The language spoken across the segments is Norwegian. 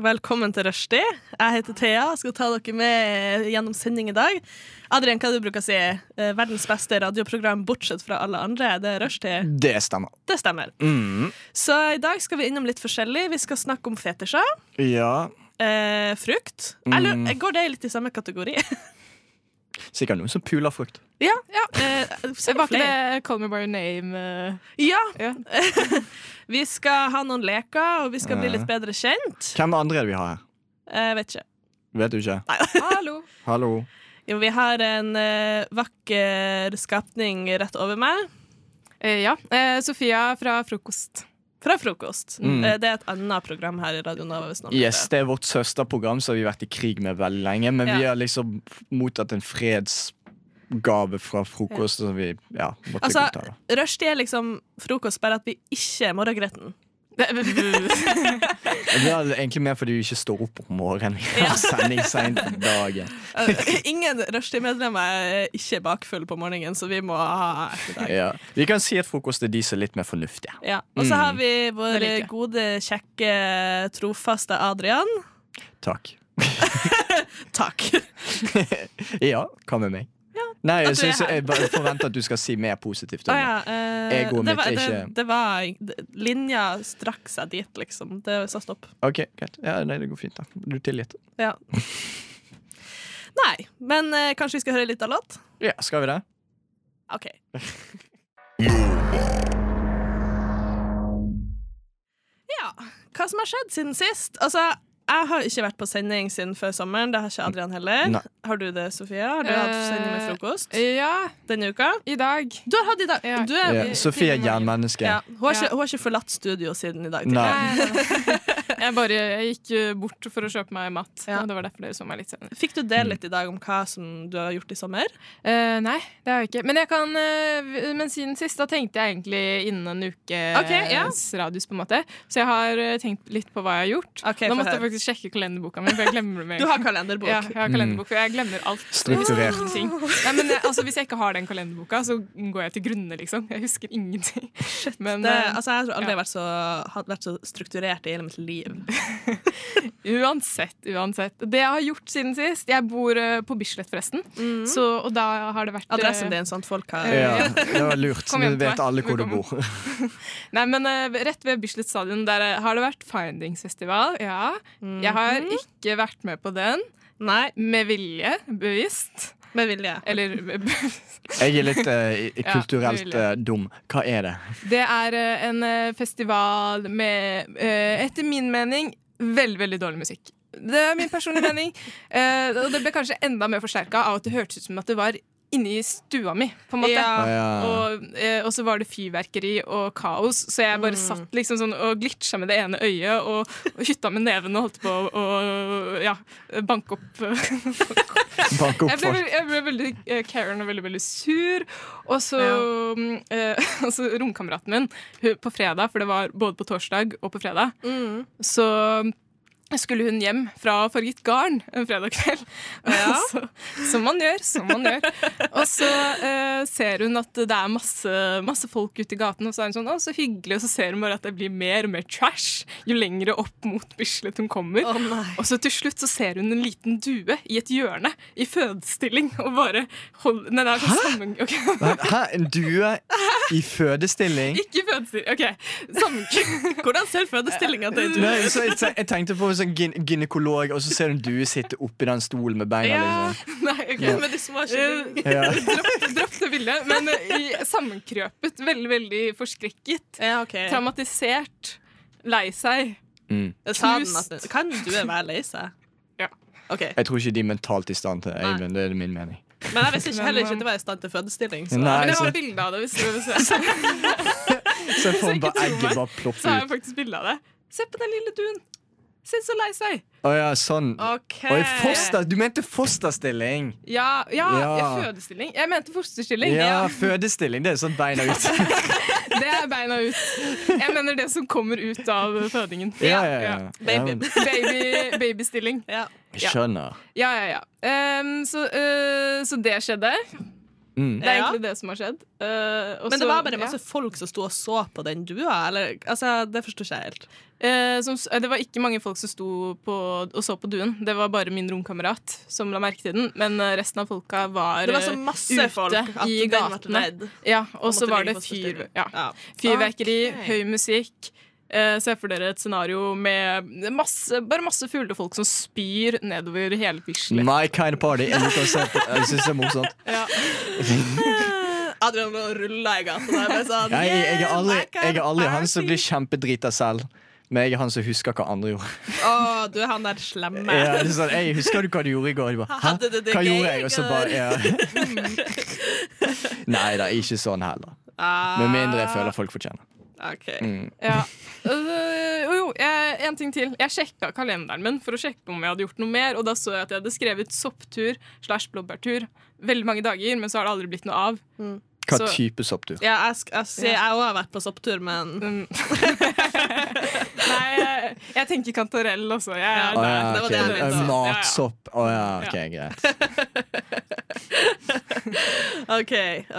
Velkommen til Rushdie. Jeg heter Thea og skal ta dere med gjennom sending i dag. Adrian, hva er det du bruker å si? Eh, Verdens beste radioprogram bortsett fra alle andre. Det er Rushdie. Det stemmer. Det stemmer. Mm. Så i dag skal vi innom litt forskjellig. Vi skal snakke om fetisjer. Ja, Eh, frukt. Eller Mm. går det litt i samme kategori? sikkert noen som puler frukt. ja. Eh, Var ikke det Call Me By Your Name? eh? Ja. Ja. vi skal ha noen leker, og vi skal bli litt bedre kjent. Hvem andre er det vi har her? Eh, vet ikke. Vet du ikke? Hallo. Hallo. Jo, vi har en eh, vakker skapning rett over meg. Eh, ja. Eh, Sofia fra Frokost. Fra frokost. Mm. Eh, Det er et annet program her i Radio Nova. Yes, det. Er vårt søsterprogram som vi har vært i krig med veldig lenge. Men vi har liksom mottatt en fredsgave fra frokost som vi ja, måtte Altså, godta. Rushtid er liksom frokost, bare at vi ikke er morgengretten. Det er egentlig mer fordi du ikke står opp om morgenen. Vi har sending seint på dagen. Eh, Ingen rushtidmedlemmer er ikke bakfull på morgenen, så vi må ha ettermiddag. Ja. Vi kan si at frokost er de som er litt mer fornuftige. Ja. Og så Mm. har vi vår like. gode, kjekke, trofaste Adrian. Takk. Takk. Ja, hva med meg? Nei, jeg, synes, jeg bare forventer at du skal si mer positivt. Om ah, ja, eh, Egoet det mitt er ikke- det var Linja strakk seg dit, liksom. Det sa stopp. Ok, greit. Ja, nei, det går fint, da. Du er tilgitt. Ja. Nei, men eh, kanskje vi skal høre litt av låt? Ja, skal vi det? OK. Ja, hva som har skjedd siden sist? Altså, jeg har ikke vært på sending siden før sommeren. Det har ikke Adrian heller. Nei. Har du det, Sofia? Har du hatt sending med Eh, frokost Ja, denne uka? i dag. Du har hatt i dag. Ja. Du er, Ja, Sofie er jernmenneske. ja, hun, har ikke, hun har ikke forlatt studio siden i dag. Nei. Jeg bare jeg gikk eh, bort for å kjøpe meg mat. Ja. Og det var derfor dere så meg litt senere. Fikk du det litt i dag om hva som du har gjort i sommer? Uh, nei, det har jeg ikke. Men, jeg kan, uh, men siden sist da tenkte jeg egentlig innen en ukes okay, ja. radius. på en måte Så jeg har tenkt litt på hva jeg har gjort. Okay, Nå måtte jeg faktisk sjekke kalenderboka mi, for jeg glemmer det med Du har kalenderbok. Ja, jeg har kalenderbok, for jeg glemmer alt. Strukturert. Nei, men, jeg, altså, hvis jeg ikke har den kalenderboka, så går jeg til grunne, liksom. Jeg husker ingenting. Men Det, altså, jeg tror aldri jeg har vært så, har vært så strukturert i hele mitt liv. uansett, uansett. Det jeg har gjort siden sist Jeg bor uh, på Bislett, forresten. Så, og da har det vært eh, Mm. Adressen din, sånn folk har Ja, det var lurt. Vi Nå vet alle hvor du bor. Nei, men uh, rett ved Bislett stadion Der har det vært Findingsfestival. Ja. Jeg har Mhm. ikke vært med på den. Nei, Med vilje. Bevisst. Med vilje. Eller Jeg er litt uh, kulturelt eh, dum. Hva er det? Det er uh, en festival med, eh, etter min mening, veldig, veldig dårlig musikk. Det er min personlige mening. Eh, og det ble kanskje enda mer forsterka av at det hørtes ut som at det var inni stua mi. på en måte. Ja. Ja. Og, eh, og så var det fyrverkeri og kaos, så jeg bare Mm. satt liksom sånn og glitcha med det ene øyet og, og hytta med neven og holdt på å ja, banke opp Bank opp jeg ble, jeg ble veldig eh, Karen og veldig, veldig sur. Og så, ja. eh, og så romkameraten min hun, på fredag, for det var både på torsdag og på fredag, Mm. så skulle hun hjem fra Farget garn en fredag kveld. Ja. så, som man gjør, som man gjør. Og så eh, ser hun at det er masse, masse folk ute i gaten, og så er hun sånn, å, så hyggelig, og så ser hun bare at det blir mer og mer trash jo lengre opp mot Bislett hun kommer. Oh. Og så til slutt så ser hun en liten due i et hjørne i fødestilling og bare hold, Nei, det er sånn sammen... Okay. Hæ? En due i fødestilling? Ikke fødestilling, OK. Sammen... Hvordan ser fødestillinga til en Nei, så jeg, tenkte på sånn gyn gynekolog, og så ser du en due sitte oppi den stolen med beina. Ja. Liksom. Nei, ok. Ja. men det som var. Dropp, det bildet. Men i, sammenkrøpet, veldig, veldig forskrekket, Ja, ok. traumatisert, lei seg. Mm. Knust. Kan du være lei seg? Ja. Ok, Jeg tror ikke de er mentalt i stand til det, Eivind. Det er min mening. Men jeg visste ikke, heller ikke at det var i stand til fødestilling. Så. Nei, Men jeg så, har bilde av det. hvis du vil se. så jeg får bare tro bare meg. ut. Så har jeg faktisk bilde av det. Se på den lille duen. Se så lei seg. Å ja, sånn. Okay. Oi, foster, du mente fosterstilling? Ja, ja, Ja. ja. fødestilling. Jeg mente fosterstilling. Ja, fødestilling. Det er sånn beina ut. Det er beina ut. Jeg mener det som kommer ut av fødingen. Ja, ja, ja. Baby. Ja, Baby, babystilling. Ja. jeg skjønner. Ja, ja, ja. Um, så, uh, så det skjedde. Mm. Det er egentlig det som har skjedd. Uh, og Men det så- var bare ja. masse folk som sto og så på den dua? Eller, altså, det forstår ikke jeg helt. Uh, som, det var ikke mange folk som sto på, og så på duen. Det var bare min romkamerat som la merke til den. Men eh, resten av folka var, Det var så eh, masse ute folk at i gatene. Ja, og så var det fyr, ja. Ja. fyrverkeri, okay. høy musikk. Eh, Se for dere et scenario med masse, bare masse fulle folk som spyr nedover hele Bislett. My kind of party. Jeg syns det er morsomt. Ja. Adrian rulla i gata der. Sånn, Jeg, jeg, er aldri, jeg er aldri han som blir kjempedrita selv. Men jeg er han som husker hva andre gjorde. Å, du er han der slemme. Ja, det er sånn, jeg husker du hva du gjorde i går? Bare, Hæ? Hva gjorde jeg? Og så bare, ja. Nei da, ikke sånn heller. Ah, Med mindre jeg føler folk fortjener. OK. Mm. Ja. Uh, jo, jo, jeg, en ting til. Jeg sjekka kalenderen min for å sjekke om jeg hadde gjort noe mer, og da så jeg at jeg hadde skrevet sopptur slash blåbærtur veldig mange dager, men så har det aldri blitt noe av. Hva Så- type sopptur? Ja, jeg, sk- jeg, jeg har vært på sopptur, men Mm. Nei, jeg, jeg tenker kantarell også. Jeg ja, ja, det var det jeg mente. Ja, ja. Matsopp. Å ja, ok, greit. OK.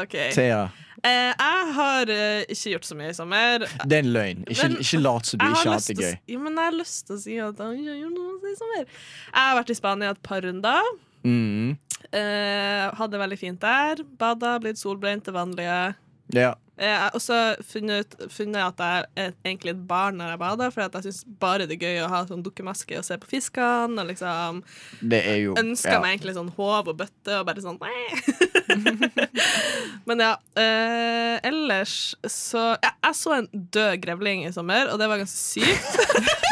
ok Thea, Jeg har eh, ikke gjort så mye i sommer. det er en løgn. Ikke, Men- ikke lat som du ikke har hatt det gøy. Jo, men jeg har lyst til å si at jeg ikke har gjort noe i sommer. Jeg har vært i Spania et par runder. Mm. Eh, hadde det veldig fint der. Bada, blitt solbrent, det vanlige. Ja. Jeg har også funnet, ut, funnet at jeg er egentlig et barn når jeg bader, for jeg syns bare det er gøy å ha sånn dukkemaske og se på fiskene. Og liksom Det er jo ønsker ja. meg egentlig sånn håv og bøtte og bare sånn Men ja. Eh, ellers så ja, Jeg så en død grevling i sommer, og det var ganske sykt.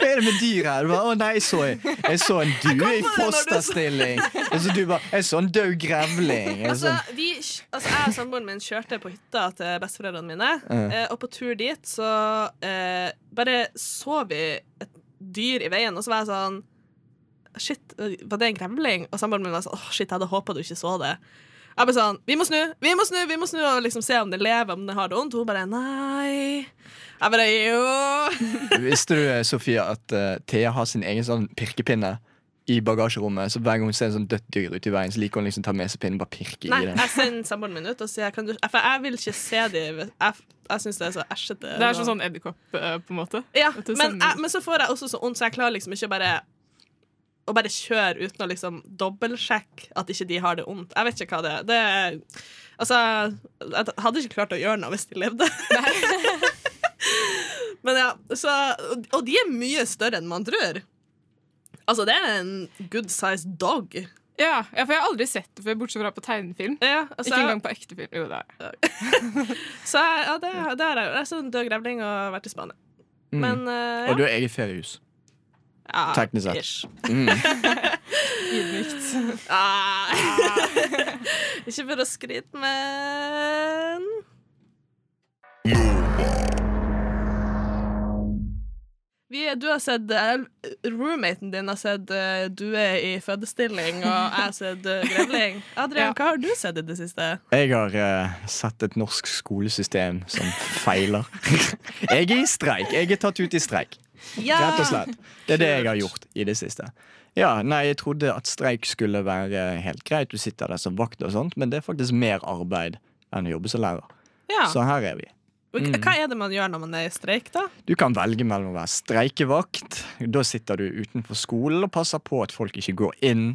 Hva er det med dyr her? Å oh, nei, jeg så, jeg så en due i fosterstilling. Og så du bare Jeg så en død grevling. Jeg Altså, sånn, vi, altså Jeg og samboeren min kjørte på hytta til besteforeldrene mine, uh. eh, og på tur dit så eh, bare så vi et dyr i veien, og så var jeg sånn Shit, var det en gremling? Og samboeren min var sånn Åh, shit, jeg hadde håpa du ikke så det. Jeg bare sånn Vi må snu, vi må snu, vi må snu og liksom se om det lever, om det har det vondt. Hun bare nei. Jeg bare jo. Visste du, Sofia Sofie, at uh, Thea har sin egen sånn pirkepinne i bagasjerommet? Så hver gang hun ser en sånn dødt dyr ute i veien, så liker hun liksom ta med seg pinnen og bare pirke Nei, i det. jeg sender samboeren min ut og sier kan du, For jeg vil ikke se dem. Jeg, jeg syns det er så æsjete. Det er sånn, sånn edderkopp, eh, på en måte. Ja, men, jeg, men så får jeg også så vondt, så jeg klarer liksom ikke bare å bare kjøre uten å liksom dobbeltsjekke at ikke de har det vondt. Jeg vet ikke hva det er. Det er altså, jeg hadde ikke klart å gjøre noe hvis de levde. men ja, så Og og de er mye større enn man tror. Altså, det er en good sized dog. Ja, ja, for jeg har aldri sett det før, bortsett fra på tegnefilm. Ja, altså, Ikke engang på ekte film. Jo, det er Så ja, det, det er jeg. Jeg er sånn død grevling og har vært i Spania. Mm. Men uh, ja. Og du har eget feriehus. Ja, teknisk sett. ish. Mm. ydmykt. Ah. Ikke for å skryte, men Vi, du har sett eh, Roommaten din har sett eh, Du er i fødestilling, og jeg har sett eh, grevling. Adrian, Ja. hva har du sett i det siste? Jeg har uh, sett et norsk skolesystem som feiler. jeg er i streik. Jeg er tatt ut i streik. Rett og slett. Det er det jeg har gjort i det siste. Ja, nei, Jeg trodde at streik skulle være helt greit. Du sitter der som vakt, og sånt men det er faktisk mer arbeid enn å jobbe som lærer. Ja. Så her er vi. Mm. Hva er det man gjør når man er i streik, da? Du kan velge mellom å være streikevakt. Da sitter du utenfor skolen og passer på at folk ikke går inn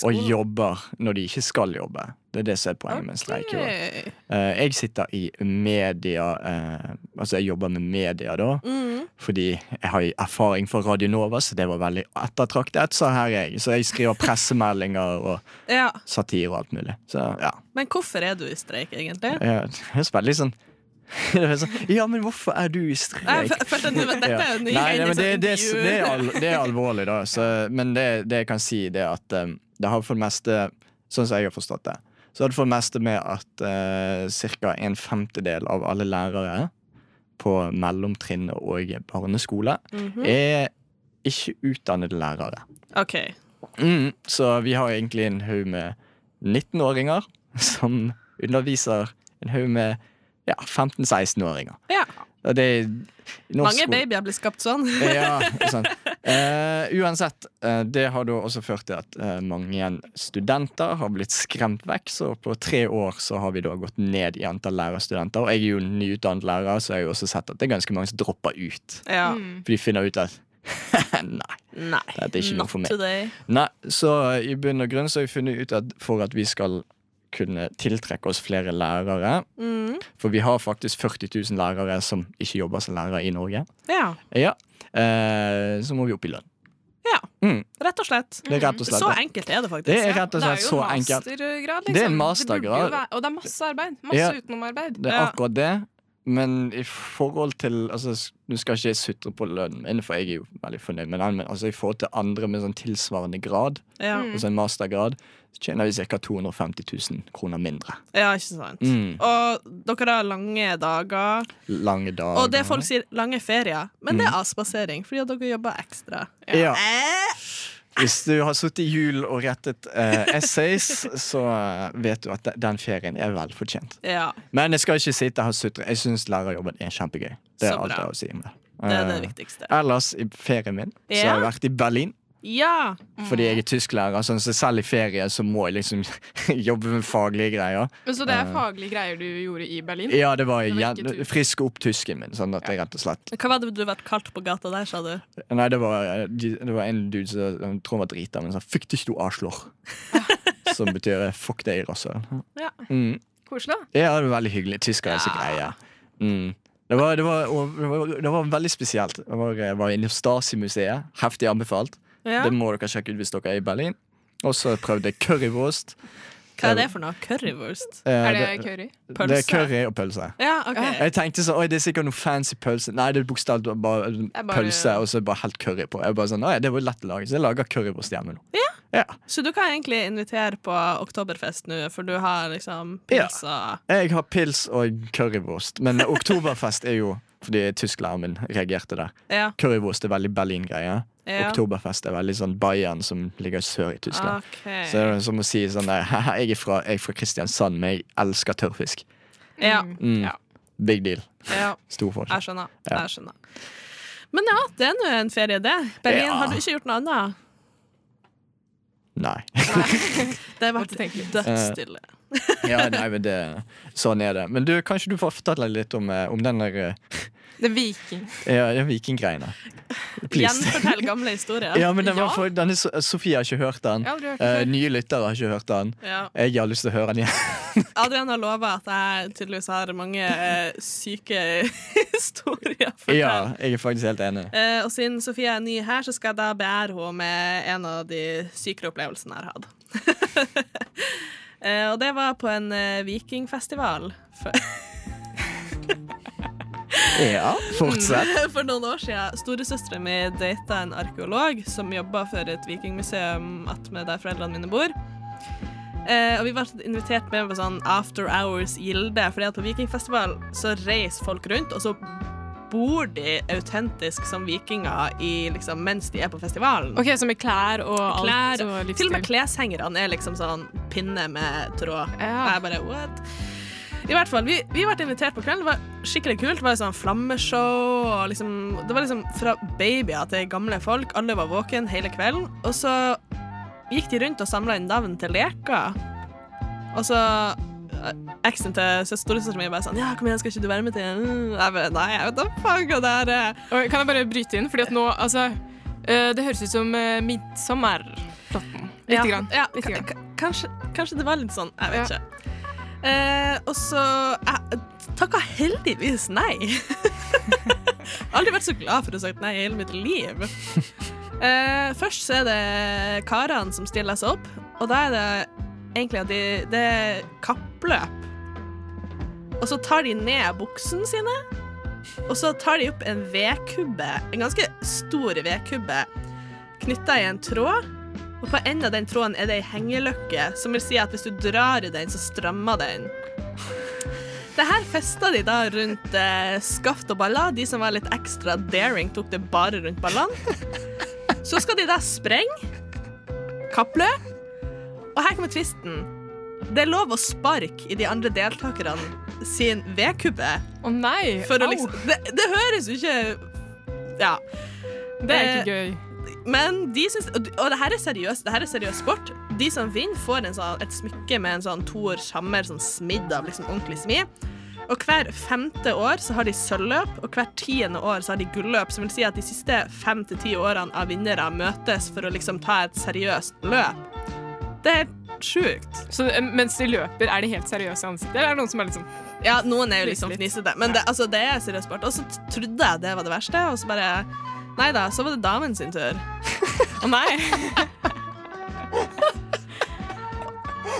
og jobber når de ikke skal jobbe. Det er det som er poenget med en streik. jo. Ok. Eh, jeg sitter i media eh, Altså jeg jobber med media da Mm. Fordi jeg har erfaring fra Radio Nova Så det var veldig ettertraktet Så her er jeg Så jeg skriver pressemeldinger Og Ja. satire og alt mulig Så ja Men hvorfor er du i streik, egentlig? Jeg høres veldig sånn det sånn, Ja, men hvorfor er du i streik? Dette er jo Nei, nei, det, det, det, er al, det er alvorlig, da. Så, men det, det jeg kan si, det er at um, det har for det meste Sånn som jeg har forstått det, så har det for det meste med at eh, ca. en femtedel av alle lærere på mellomtrinnet og barneskole Mhm. er ikke utdannede lærere. OK. Mm, så vi har egentlig en haug med 19-åringer som underviser en haug med ja, 15-16-åringer. Ja. Og det er Mange babyer blir skapt sånn. ja, sånn. Eh, uansett, eh, det har da også ført til at eh, mange studenter har blitt skremt vekk. Så på tre år så har vi da gått ned i antall lærerstudenter. Og jeg er jo nyutdannet lærer, så jeg har jo også sett at det er ganske mange som dropper ut. Ja. Mm. For de finner ut at Nei. Nei. Dette er ikke noe for meg. today. Nei, Så i bunn og grunn så har vi funnet ut at for at vi skal kunne tiltrekke oss flere lærere Mm. For vi har faktisk 40 000 lærere som ikke jobber som lærere i Norge. Ja. Ja, eh, Så må vi opp i lønn. Ja. Mm, Rett og slett. det er rett og slett Så enkelt er det faktisk. Det er rett og Det er jo mastergrad, liksom. Det er mastergrad. og det er masse arbeid. Masse Ja. utenomarbeid. Det er akkurat det. Men i forhold til altså, Nå skal ikke jeg sutre på lønnen min, for jeg er jo veldig fornøyd med den. Men altså, i forhold til andre med sånn tilsvarende grad, Ja. Altså en mastergrad, så tjener vi ca. 250 000 kroner mindre. ja, ikke sant. Mm. Og dere har lange dager. Lange dager. Og det folk sier lange ferier, men det er Mm. avspasering, fordi at dere jobber ekstra. Ja. ja. Hvis du har sittet i hjul og rettet eh, essays, så eh, vet du at den ferien er velfortjent. Ja, Men jeg skal ikke sitte her og sutre. Jeg syns lærerjobben er kjempegøy. Det er alt jeg har å si om det. det er det Eh, viktigste. Ellers, i ferien min, så har jeg vært i Berlin. Ja. Fordi jeg er tysklærer, sånn, så selv i ferie så må jeg liksom jobbe med faglige greier. Men Så det er Eh. faglige greier du gjorde i Berlin? Ja, det var Det var friske opp tysken min, sånn at jeg rett og slett Hva var det du ble kalt på gata der, sa du? Nei, det var, eh, det var en dude som jeg tror han var drita, men sa 'fuck dich, du Arschloch'. Som betyr eh, 'fuck deg, rasshøl'. Ja. Mm. Koselig. Ja, det var veldig hyggelig. Tyskere er så greie. Mm. Det, var, det, var, det, var, det var veldig spesielt. Jeg var, jeg var inne på Stasi-museet. Heftig anbefalt. Ja. Det må dere sjekke ut hvis dere er i Berlin. Og så prøvde jeg currywurst. Hva er det for noe? Currywurst? Eh, Er det curry? det er curry og pølse. Ja, okay. Jeg tenkte så, oi, det er sikkert noe fancy pølse. Nei, det er bokstavelig bare bare- pølse og så bare helt curry på. Jeg bare sånn, «Å ja, Det var lett å lage, så jeg lager currywurst hjemme nå. Ja. Så du kan egentlig invitere på Oktoberfest nå, for du har liksom pils og Jeg har pils og currywurst, men oktoberfest er jo fordi tysklæreren min reagerte der. Ja. Currywurst er veldig Berlin-greie. Ja. Oktoberfest er veldig sånn Bayern som ligger sør i Tyskland. Okay. Så det er som å si sånn der, jeg er fra, jeg er fra Kristiansand, men jeg elsker tørrfisk. Ja. Mm. Ja. Big deal. ja. Stor forskjell. Jeg skjønner. Ja. Jeg skjønner. Men ja, det er nå en ferie, det. Berlin, Ja. har du ikke gjort noe annet? Nei. Det har vært dødsstille. ja, nei, men det, sånn er det. Men du, kanskje du får fortelle litt om, eh, om den der eh, Det er viking. ja, det er vikinggreiene. Gjenfortell gamle historier. Ja, men den var Ja. for, denne, Sofie har ikke hørt den. Jeg hørt Uh, nye lyttere har ikke hørt den. Ja. Jeg har lyst til å høre den igjen. Adrian har lova at jeg tydeligvis har mange uh, syke historier. Ja, jeg er faktisk helt enig. Uh, og siden Sofie er ny her, så skal jeg da beære henne med en av de sykere opplevelsene jeg har hatt. eh, og det var på en eh, vikingfestival Ja, fortsett. for noen år siden. Storesøstera mi data en arkeolog som jobba for et vikingmuseum attmed der foreldrene mine bor. Eh, og vi ble invitert med på sånn After Hours-gilde, fordi at på vikingfestival så reiser folk rundt, og så bor de autentisk som vikinger i, liksom, mens de er på festivalen. Ok, Så med klær og alt Klær, og livsstil. Til og med kleshengerne er liksom sånn pinne med tråd. Og Ja. jeg bare, what? I hvert fall, vi, vi ble invitert på kvelden. Det var skikkelig kult. Det var sånn flammeshow. Og liksom, det var liksom fra babyer til gamle folk. Alle var våken hele kvelden. Og så gikk de rundt og samla inn navn til leker. Og så eh, Eksen til storesøsteren min bare sånn Ja, kom igjen, skal ikke du være med til Mm. Jeg bare, Nei, jeg vet da faen hva det er. Okay, kan jeg bare bryte inn? Fordi at nå, altså eh, Det høres ut som uh, midtsommerplotten. Lite ja, grann. Ja, grann. kanskje, kanskje det var litt sånn. Jeg vet Ja. ikke. Eh, og så Jeg takka heldigvis nei. jeg har Aldri vært så glad for å ha sagt nei i hele mitt liv. Eh, først så er det karene som stiller seg opp, og da er det egentlig at de, det er kappløp. Og så tar de ned buksene sine, og så tar de opp en vedkubbe, en ganske stor vedkubbe, knytta i en tråd. Og på enden av den tråden er det ei hengeløkke, som vil si at hvis du drar i den, så strammer den. Det her festa de da rundt eh, skaft og baller. De som var litt ekstra daring, tok det bare rundt ballene. Så skal de da sprenge. Kappløp. Og her kommer tvisten. Det er lov å sparke i de andre deltakerne sin vedkubbe. Å nei! Å au. liksom det, det høres jo ikke Ja. Det er ikke gøy. Men de syns Og og det her er seriøst. Det her er seriøs sport. De som vinner, får en sånn, et smykke med en sånn Tor shammer, sånn smidd av liksom ordentlig smid. Og hver femte år så har de sølvløp, og hvert tiende år så har de gulløp. Som vil si at de siste fem til ti årene av vinnere møtes for å liksom ta et seriøst løp. Det er sjukt. Så eh, mens de løper, er de helt seriøse i ansiktet? Eller er det noen som er litt sånn Ja, noen er jo liksom fnisete, men det, altså, det er seriøs sport. Og så trodde jeg det var det verste, og så bare Nei da, så var det damen sin tur. Å nei!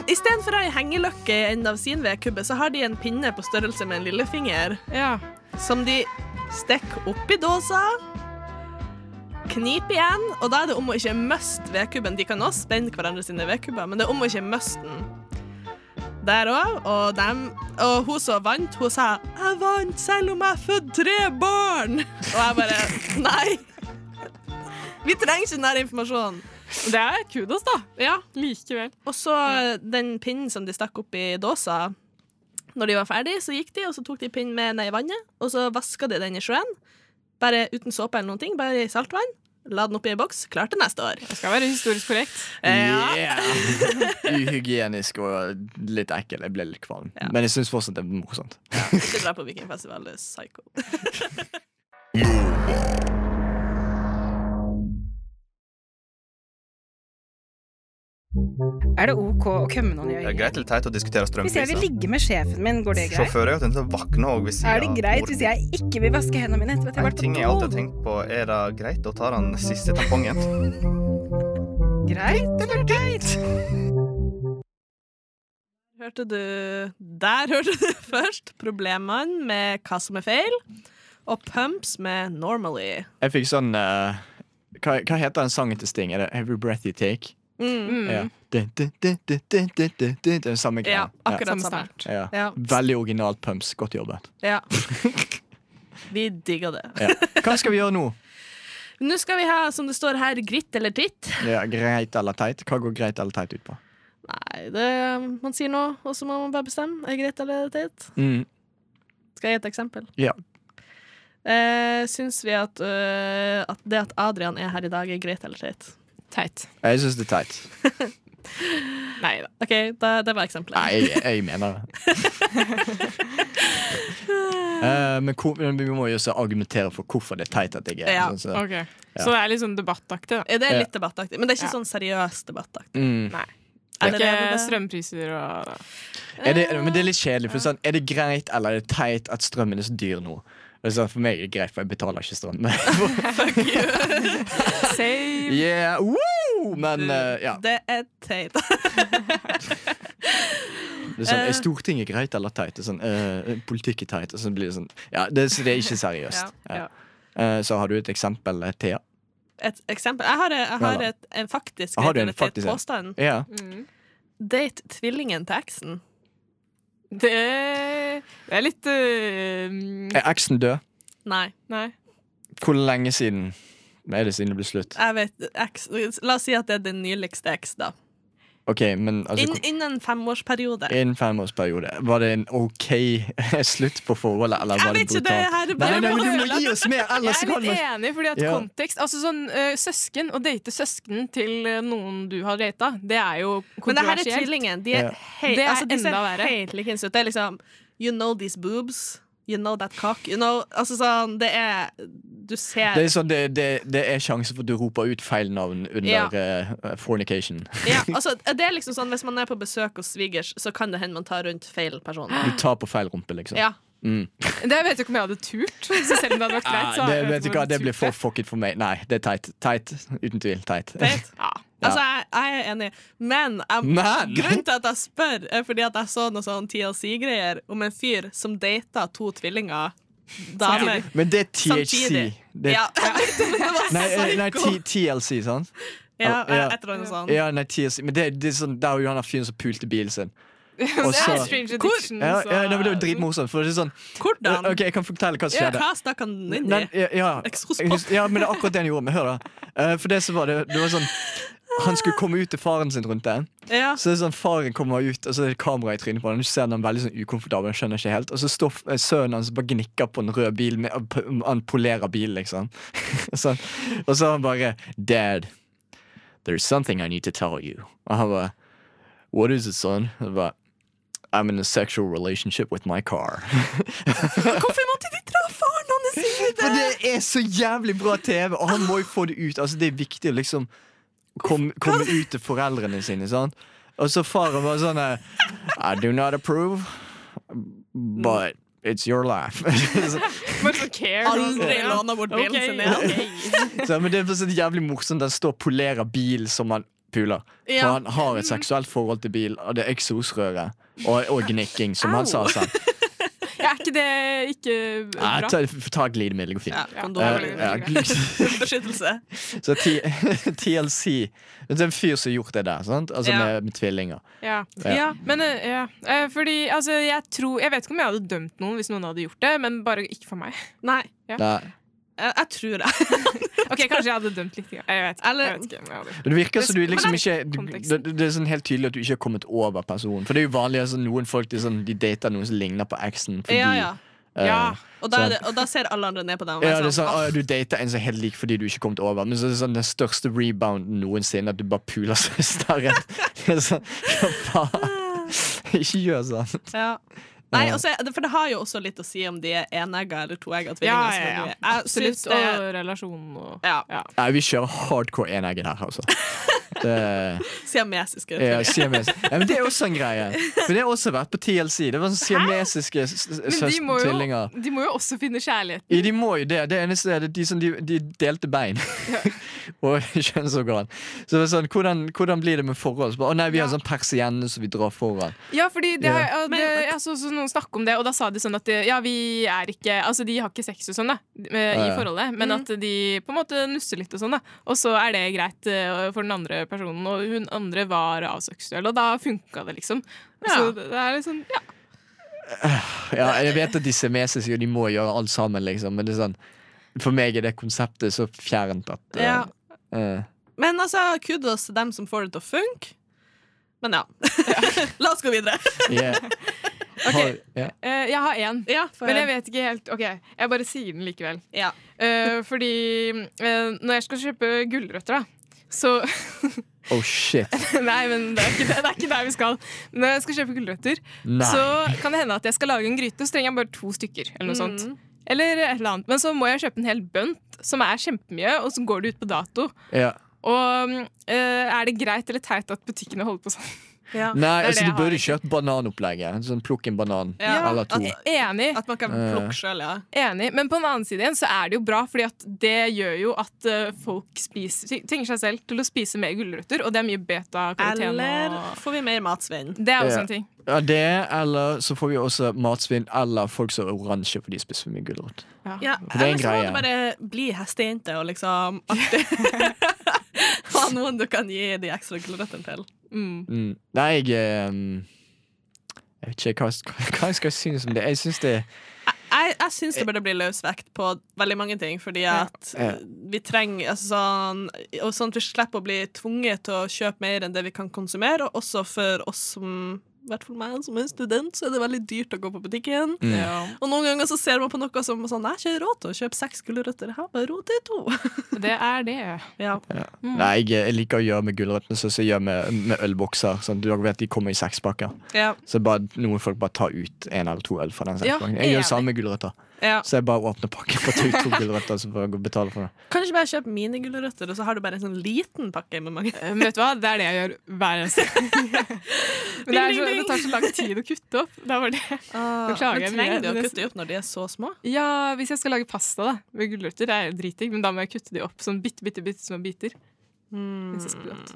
Istedenfor ei hengeløkke i enden av sin vedkubbe, så har de en pinne på størrelse med en lillefinger Ja. som de stikker opp i dåsa. Knip igjen, og da er det om å ikke miste vedkubben. De kan også spenne hverandre sine vedkubber, men det er om å ikke miste den. Der òg. Og, dem- og hun som vant, hun sa 'Jeg vant selv om jeg fødte tre barn'. Og jeg bare Nei! Vi trenger ikke den der informasjonen. Det er kudos, da. Ja, Likevel. Og så den pinnen som de stakk opp i dåsa Når de var ferdig, så gikk de og så tok de pinnen med ned i vannet, og så vaska de den i sjøen. Bare uten såpe eller noen ting, bare i saltvann. La den oppi ei boks. klar til neste år. Det skal være historisk korrekt. Ja. Yeah. Uhygienisk og litt ekkel. Jeg ble litt kvalm. Ja. Men jeg syns fortsatt det er morsomt. Ikke dra på vikingfestival, det er psycho. Er det OK å kømme noen i Det er greit eller teit å diskutere strømpriser. Hvis jeg vil ligge med sjefen min, går det greit? Sjåfører er jo til å våkne og hvis Er det greit hvis jeg ikke vil vaske hendene mine etter at jeg har vært på do? En ting jeg alltid har tenkt på, er det greit å ta den siste tampongen? Greit eller teit? Hørte du Der hørte du først problemene med hva som er feil, og pumps med normally. Jeg fikk sånn uh, hva, hva heter den sangen til Sting? Er det Every Breath You Take? Mm. Ja. Det er den samme Ja, greia. akkurat Samme samme. start. Ja. Ja. Veldig originalt pumps. Godt jobbet. Ja. Vi digger det. Ja. Hva skal vi gjøre nå? Nå skal vi ha, som det står her, gritt eller titt. Ja, greit eller teit? Hva går greit eller teit ut på? Nei, det, man sier noe, og så må man bare bestemme. Er greit eller teit? Mm. Skal jeg gi et eksempel? Ja. Eh, syns vi at, uh, at det at Adrian er her i dag, er greit eller teit? Teit. Jeg syns det er teit. Nei da. OK, det, det var eksempelet. Nei, jeg, jeg mener det. uh, men hvor, men vi må jo også argumentere for hvorfor det er teit at jeg er Ja. sånn, så. Ok. Så det er litt sånn debattaktig, da. Eh, Det er Ja. litt debattaktig, men det er ikke Ja. sånn seriøst debattaktig. mm. Nei. Er Det det er ikke strømpriser og er det, men det er litt kjedelig. For sånn, er det greit eller er det teit at strømmen er så dyr nå? Og så For meg er det greit, for jeg betaler ikke strøm. Save. yeah, woo! Men uh, ja. Det er teit. Det er, sånn, Eh. er Stortinget greit eller teit? Det er sånn, uh, politikk er teit. Og så blir det sånn Ja, det, så det er ikke seriøst. Ja, Ja. Uh, så har du et eksempel, eh, Thea? Et eksempel. Jeg har, jeg har et, en faktisk Har du en faktisk påstand. Ja. Mm. Date tvillingen til eksen. Det, det er litt uh, Er eksen død? Nei. Nei. Hvor lenge siden er det siden det ble slutt? Jeg vet, ex, la oss si at det er den nyligste eks, da. Ok, men altså Inn, innen femårsperiode. Innen femårsperiode. Var det en OK slutt på forholdet, eller Jeg var det vet ikke, det her er Nei, nei, men du må gi oss mer, ellers Jeg er litt man enig, fordi at Ja. kontekst Altså sånn uh, søsken, å date søsken til noen du har data, det er jo kontroversielt. Men det her er tvillingen. De er, Ja. hei, Det er altså, de enda verre. helt likens ut. Det er liksom You know these boobs. You know that cock. You know, altså sånn, det er Du ser det er, sånn, det, det, det er sjanse for at du roper ut feil navn under Ja. uh, fornication. ja, altså, det er liksom sånn Hvis man er på besøk hos svigers, så kan det hende man tar rundt feil person. Du tar på feil rumpe, liksom. Ja. Mm. Det vet du ikke om jeg hadde turt. Så selv om det hadde vært greit, så ja, det, vet du ikke hva, det blir for fucket for meg. Nei, det er teit. Teit. Uten tvil. Teit. Teit. Ja. Altså, jeg, jeg er enig, men, jeg, Men? grunnen til at jeg spør, er fordi at jeg så noe sånn TLC-greier om en fyr som data to tvillinger. Damer. Men det er THC. Det, Ja, Nei, eh, nei. T- TLC, sant? Ja, Ja. et eller annet sånt. Ja, nei, TLC. Men det, det er sånn, der jo han fyren som pulte bilen sin. Og Det er Strange Addiction. ja, så- ja, Det var dritmorsomt. For det er sånn Hvordan? Ok, Jeg kan fortelle hva som Ja, skjedde. hva stakk han inn i? Ja, ja, ja, men det er akkurat det han gjorde. Men hør, da. Eh, For det så var det, det var sånn Han skulle komme ut til faren sin rundt det. Ja. Så det er sånn Faren kommer ut, og så er det kamera i trynet på han. Du ser han er veldig sånn ukomfortabel. Han skjønner ikke helt Og så står f- sønnen hans bare gnikker på en rød bil. Med, han polerer bilen, liksom. sånn. Og så er han bare Dad, there's something I need to tell you. Og han bare What is it, son? Og bare, I'm in a sexual relationship with my car. Hvorfor måtte de dra faren hans inn i For det? det er så jævlig bra TV, og han må jo få det ut. Altså Det er viktig å liksom komme, komme ut til foreldrene sine. Sant? Og så faren var sånn I do not approve, but it's your life. Aldri Ja. låna bort bilen sin igjen. men det er så jævlig morsomt. Den står og polerer bil som han puler. For han har et seksuelt forhold til bil, og det er eksosrøre. Og, og gnikking, som han sa selv. Ja, er ikke det ikke bra? bra? ta, ta glidemiddel, går Ja, fint. kondom. Eh, ja, Beskyttelse. Så T TLC Det er en fyr som har gjort det der, sant? Altså Ja. med, med tvillinger. Ja. Ja. ja. Men eh, ja. Eh, fordi altså, jeg tror Jeg vet ikke om jeg hadde dømt noen hvis noen hadde gjort det, men bare ikke for meg. Nei, Nei. Jeg, jeg tror det. Ok, Kanskje jeg hadde dømt litt. Ja. Jeg vet, Eller- jeg vet ikke. jeg hadde. Det virker som du liksom ikke du, det, det er sånn helt tydelig at du ikke har kommet over personen. For det er jo vanlig altså, noen folk de, sånn, de dater noen som ligner på eksen. Fordi, Ja, ja. eh, Ja. Og da, er det, og da ser alle andre ned på dem. ja, det sånn, ah, Du dater en som er helt lik fordi du ikke har kommet over. Men så er det sånn den største rebounden noensinne, at du bare puler søsteren. Er sånn, Ikke gjør sånn. Ja. Nei, Ja. og så er- for det har jo også litt å si om de er enegga eller toegga tvillinger. ja, ja. ja. Absolutt. det Og relasjon og Ja. ja. Nei, vi kjører hardcore enegget her, altså. Siamesiske. ja, siamesiske siames. ja, men det er også en greie. For det har også vært på TLC. Det var sånn siamesiske s- s- Men de de må jo også finne kjærligheten. Ja, de må jo det. Det eneste er de, som, de, de delte bein. og kjønnsorgan. Så det var sånn, hvordan, hvordan blir det med forhold? Å nei, vi har Ja. sånn persienne som vi drar foran. Ja, fordi det, Ja. det, Men- jeg så også noen snakke om det, og da sa de sånn at ja, vi er ikke Altså, de har ikke sex og sånn, da, i Ja, ja. forholdet, men at de på en måte nusser litt og sånn, da. Og så er det greit eh, for den andre personen, og hun andre var aseksuell, og da funka det, liksom. Så det er liksom Ja. Ja, jeg vet at de siamesiske og de må gjøre alt sammen, liksom, men det er sånn for meg er det konseptet så fjernt at eh, Ja. uh, Men altså, kudos til dem som får det til å funke. Men ja. La oss gå videre. yeah. Har, ja. Eh, jeg har én, Ja, men jeg vet ikke helt OK, jeg bare sier den likevel. ja. Uh, fordi uh, når jeg skal kjøpe gulrøtter, da, så Oh shit. Nei, men det er, ikke, det er ikke der vi skal. Når jeg skal kjøpe gulrøtter, så kan det hende at jeg skal lage en gryte, så trenger jeg bare to stykker. Eller noe sånt. Mm. Eller et eller annet. Men så må jeg kjøpe en hel bunt, som er kjempemye, og så går det ut på dato. Ja. Og uh, er det greit eller teit at butikkene holder på sånn? Ja. Nei, det altså du burde kjørt bananopplegget. Sånn plukk en banan. Ja. Eller to. At, Enig. at man kan Eh. plukke sjøl, ja. Enig, Men på den annen side igjen så er det jo bra, Fordi at det gjør jo at eh, folk spiser, tvinger seg selv til å spise mer gulrøtter, og det er mye beta-karoten. Eller og- får vi mer matsvinn? Det er også Ja. en ting. Ja, det, eller så får vi også matsvinn, eller folk som er oransje fordi de spiser for mye gulrot. Ja, det er en eller så må du bare bli hestejente og liksom ha noen du kan gi de ekstra gulrøttene til. Mm. Mm. Nei, jeg um, Jeg vet ikke hva, hva jeg skal synes om det. Jeg syns det Jeg, jeg syns det burde bli løs vekt på veldig mange ting, fordi at Ja. vi trenger altså sånn, og sånn at vi slipper å bli tvunget til å kjøpe mer enn det vi kan konsumere, og også for oss som hvert fall meg som er student, så er det veldig dyrt å gå på butikken. Mm. Ja. Og noen ganger så ser man på noe som sånn Jeg har ikke råd til å kjøpe seks gulrøtter, jeg har bare råd til to. Det er det. Ja. Mm. Nei, jeg, jeg liker å gjøre med gulrøttene sånn som jeg gjør med, med ølbokser. Sånn, du vet De kommer i sekspakker. Ja. Så bare, noen folk bare tar ut en eller to øl fra den Ja, sekspakken. Jeg gjør det samme med gulrøtter. Ja. Så jeg bare åpner pakken for tar ut to gulrøtter, så får jeg gå og betale for det. Kan du ikke bare kjøpe minigulrøtter, og så har du bare en sånn liten pakke med mange? Eh, Men vet du hva? Det er det jeg gjør hver eneste gang. Men det, er så, det tar så lang tid å kutte opp. Det var det. Beklager, Men trenger du å kutte opp når de er så små? Ja, hvis jeg skal lage pasta da, med gulrøtter, det er dritdigg, men da må jeg kutte de opp sånn bitte, bitte, bitte små biter. Godt.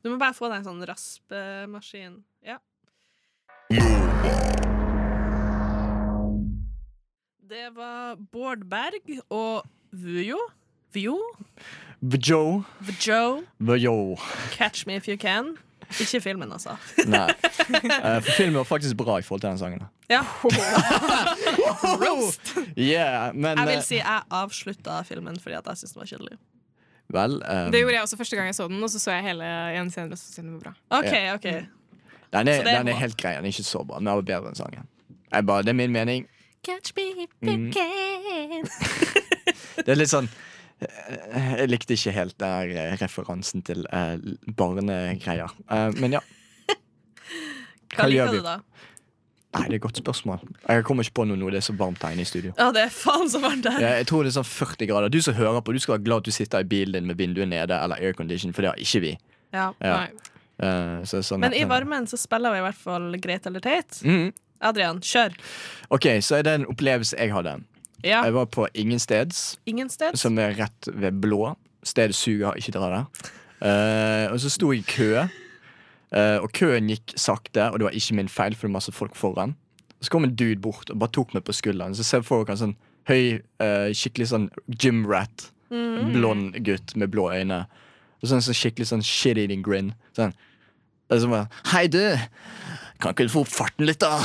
Du må bare få deg en sånn raspemaskin. Ja. Det var Bård Berg og Vujo. Vujo? Joe, Joe. Joe. Catch me if you can. Ikke filmen, altså. Nei. Eh, for filmen var faktisk bra i forhold til den sangen. Ja. Ja. Yeah, men Jeg vil eh, si jeg avslutta filmen fordi at jeg syntes den var kjedelig. Vel um, Det gjorde jeg også første gang jeg så den, og så så jeg hele igjen senere. Og så den var bra. OK, OK. Den er, er den er helt grei. Den er ikke så bra, men den var bedre enn sangen. Jeg bare, det er min mening. Catch me if Mm. you can. Det er litt sånn eh, Jeg likte ikke helt der eh, referansen til eh, barnegreier. Eh, men ja. Hva liker du, da? Nei, det er et godt spørsmål. Jeg kommer ikke på noe nå. Det er så varmt her inne i studio. Ja, det er faen så varmt her. Jeg, jeg tror det er sånn 40 grader. Du som hører på, du skal være glad at du sitter i bilen din med vinduet nede eller aircondition, for det har ikke vi. Ja. Ja. Nei. Eh, så sånn Men i varmen så spiller vi i hvert fall greit eller teit. Mhm. Adrian, kjør. OK, så er det en opplevelse jeg hadde. Ja. Jeg var på Ingensteds, Ingen sted. som er rett ved Blå. Stedet suger, ikke dra der. Uh, og så sto jeg i kø, uh, og køen gikk sakte, og det var ikke min feil, for det var masse folk foran. Så kom en dude bort og bare tok meg på skulderen. Så ser jeg for dere en sånn høy, uh, skikkelig sånn gym rat. Blond gutt med blå øyne. Og sånn, sånn skikkelig sånn shit-eating grin. Sånn. Og så bare Hei, du! Kan ikke du få opp farten litt, da?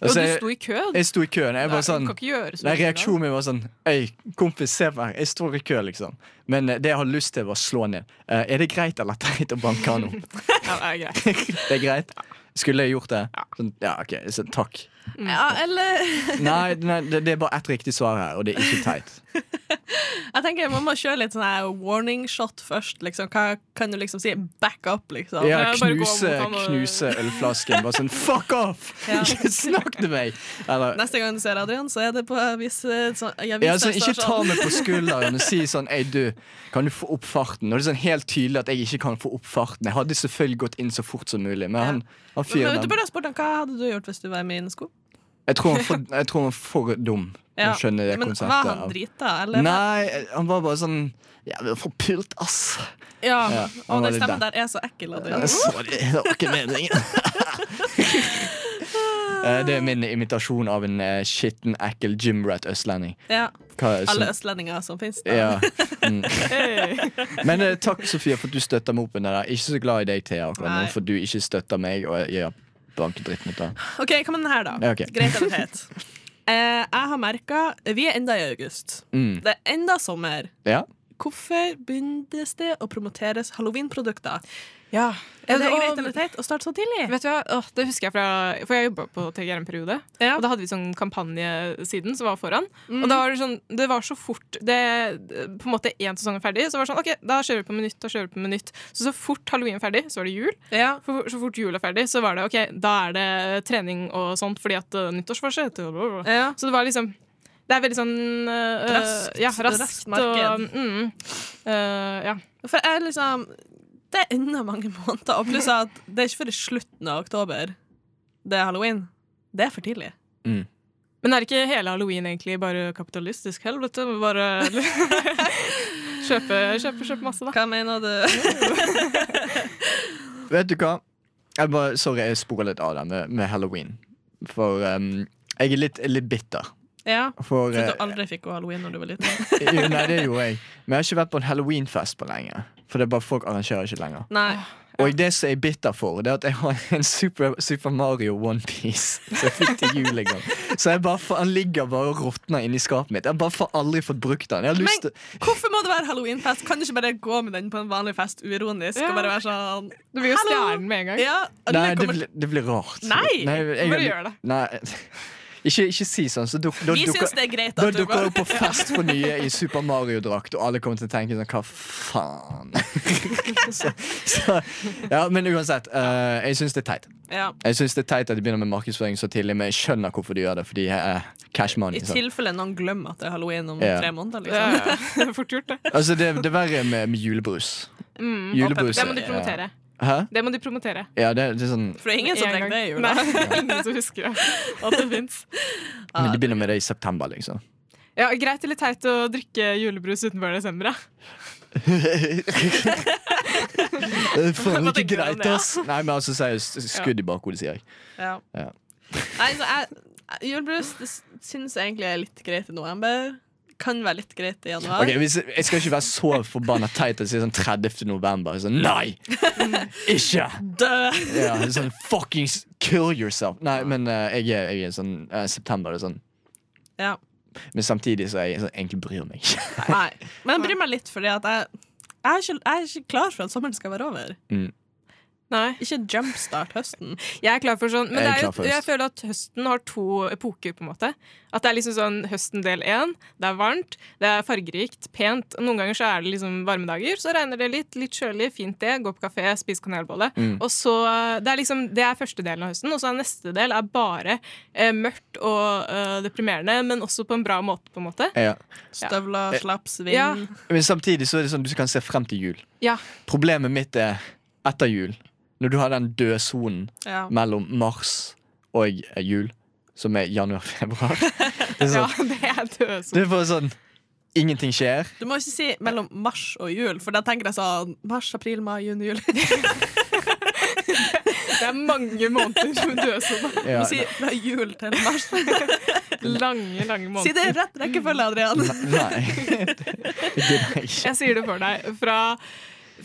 Og Og du sto i kø. jeg sto i køen. Jeg var sånn Nei. Reaksjonen min var sånn Øy, kompis, se på her. Jeg står i kø, liksom. Men eh, det jeg hadde lyst til, var å slå ned. Uh, er det greit eller teit å banke han opp? Ja, det er greit. det er greit? Skulle jeg gjort det? Sånn, ja, OK. Så, takk. Ja, eller Nei, nei det, det er bare ett riktig svar her, og det er ikke teit. Jeg tenker Man må kjøre litt sånn her warning shot først. Liksom. Hva kan du liksom si? Back up, liksom. Ja, knuse, og- knuse ølflasken. Bare sånn fuck off! Ja. Ikke snakk til meg! Eller Neste gang du ser Adrian, så er det på avis, eh, sånn, ja, sånn, ikke ta meg på skulderen og si sånn Ei, du, kan du få opp farten? Og det er sånn helt tydelig at jeg ikke kan få opp farten. Jeg hadde selvfølgelig gått inn så fort som mulig, men han, han Men fyren Du burde ha spurt ham hva hadde du gjort hvis du var i mine sko. Jeg tror han for, jeg tror han er for dum Ja. det Men konseptet. var han drita, eller? Nei, han var bare sånn Jævlig forpult, ass. Ja, Ja, og var den stemmen der. er så ekkel. Adrian. Sorry, det var ikke meningen. Eh, Det er min imitasjon av en eh, skitten, ekkel gymrat østlending. Ja, som- alle østlendinger som fins. Ja. Mm. Men eh, takk, Sofia, for at du støtter meg opp under det. Ikke så glad i deg, Thea, akkurat nå, for du ikke støtter meg. Og jeg har dritten ut av OK, hva med den her, da? Ja, okay. Greit eller teit? Eh, jeg har merka Vi er enda i august. mm. Det er enda sommer. Ja. Hvorfor begynnes det å promoteres halloweenprodukter? Ja. Er det er greit og teit å starte så tidlig? Vet du hva? Åh, det husker jeg fra For jeg jobba på TGR en periode. Ja. Og da hadde vi sånn kampanjesiden som var foran. Mm. Og da var det sånn Det var så fort det, På en måte én sesong er ferdig, så var det sånn OK, da kjører vi på minutt, da kjører vi på minutt. Så så fort halloween er ferdig, så var det jul. Ja. For, så fort jul er ferdig, så var det OK, da er det trening og sånt fordi at uh, nyttårsforsett ja. Så det var liksom Det er veldig sånn uh, Raskt- Ja, raskt raskt. marked. og, mm, uh, ja. For jeg liksom Det er enda mange måneder. Og pluss at det er ikke før i slutten av oktober det er halloween. Det er for tidlig. Men er ikke hele halloween egentlig bare kapitalistisk helvete? Bare kjøpe, kjøpe, kjøpe masse, da. Hva mener du? Vet du hva? Jeg bare, sorry, jeg sporer litt av det med, med halloween. For um, jeg er litt, litt bitter. Ja. For For eh, du aldri fikk gå halloween når du var liten? jo, Nei, det gjorde jeg. Men jeg har ikke vært på en halloweenfest på lenge. For det er bare folk arrangerer ikke lenger. Nei. Og det som jeg er bitter for, det er at jeg har en Super, Super Mario Onepiece som jeg fikk til jul en gang. Så jeg bare får, han ligger bare og råtner inni skapet mitt. Jeg bare får aldri fått brukt den. Jeg har lyst Men hvorfor må det være halloweenfest? Kan du ikke bare gå med den på en vanlig fest uironisk? Ja. Og bare være sånn Du blir jo stjernen med en gang. Ja, Nei, det kommer- blir, det blir rart. Nei! jeg, Bare gjør det. Nei, ikke, ikke si sånn. Så duk, da, Vi dukker- syns det er greit da du dukker går jeg opp på fest for nye i Super Mario-drakt, og alle kommer til å tenke sånn Hva faen? så, så, ja, men uansett. Uh, jeg syns det er teit. ja. Jeg synes det er teit at de begynner med markedsføring så tidlig, men jeg skjønner hvorfor de gjør det. Fordi uh, cash money. I tilfelle noen glemmer at det er halloween om Ja. tre måneder. Liksom. ja. Det er fort gjort, det. Altså, det, det er verre med, med julebrus. Mm. Julebrus Det må de er- promotere. Hæ? Det må de promotere. Ja, det, det er sånn For det er ingen som tenker det i jula. Ingen som husker det. At det fins. Men de begynner med det i september, liksom. Ja, greit eller teit å drikke julebrus utenfor desember, da. Det er faen ikke greit, ass. Nei, men altså, seriøst. Skudd i bakhodet, sier jeg. Ja. Ja. Nei, så jeg, julebrus det syns jeg egentlig er litt greit i november. Kan være litt greit i januar. Ok, hvis, Jeg skal ikke være så forbanna teit og si sånn 30. november. Sånn, nei! Ikke! Ja, sånn fuckings kill yourself. Nei, men uh, jeg, er, jeg er sånn uh, September er sånn Ja. Men samtidig så er jeg sånn, egentlig bryr meg ikke. Nei. Men jeg bryr meg litt, fordi at jeg, jeg, er ikke, jeg er ikke klar for at sommeren skal være over. Nei. Ikke jumpstart høsten. Jeg er klar for sånn Men Jeg det jo, for jeg føler at høsten har to epoker, på en måte. At det er liksom sånn høsten del én. Det er varmt, det er fargerikt, pent. Og noen ganger så er det liksom varme dager, så regner det litt. Litt kjølig, fint det. Gå på kafé, spise kanelbolle. Mm. Og så Det er liksom Det er første delen av høsten, og så er neste del er bare eh, mørkt og eh, deprimerende, men også på en bra måte, på en måte. Ja. Støvler, slaps, vind. Ja. Men samtidig så er det sånn du kan se frem til jul. Ja. Problemet mitt er etter jul. Når du har den dødsonen Ja. mellom mars og eh, jul, som er januar-februar. Det er Ja, sånn, det er dødsord. det er bare sånn Ingenting skjer. Du må ikke si mellom mars og jul, for da tenker jeg sånn mars, april, mai, juni, juli. Det er mange måneder med dødsone. Du Ja, må si fra jul til mars. Lange, lange måneder. Si det i rett rekkefølge, Adrian. Nei, det gidder jeg ikke. Jeg sier det for deg. Fra,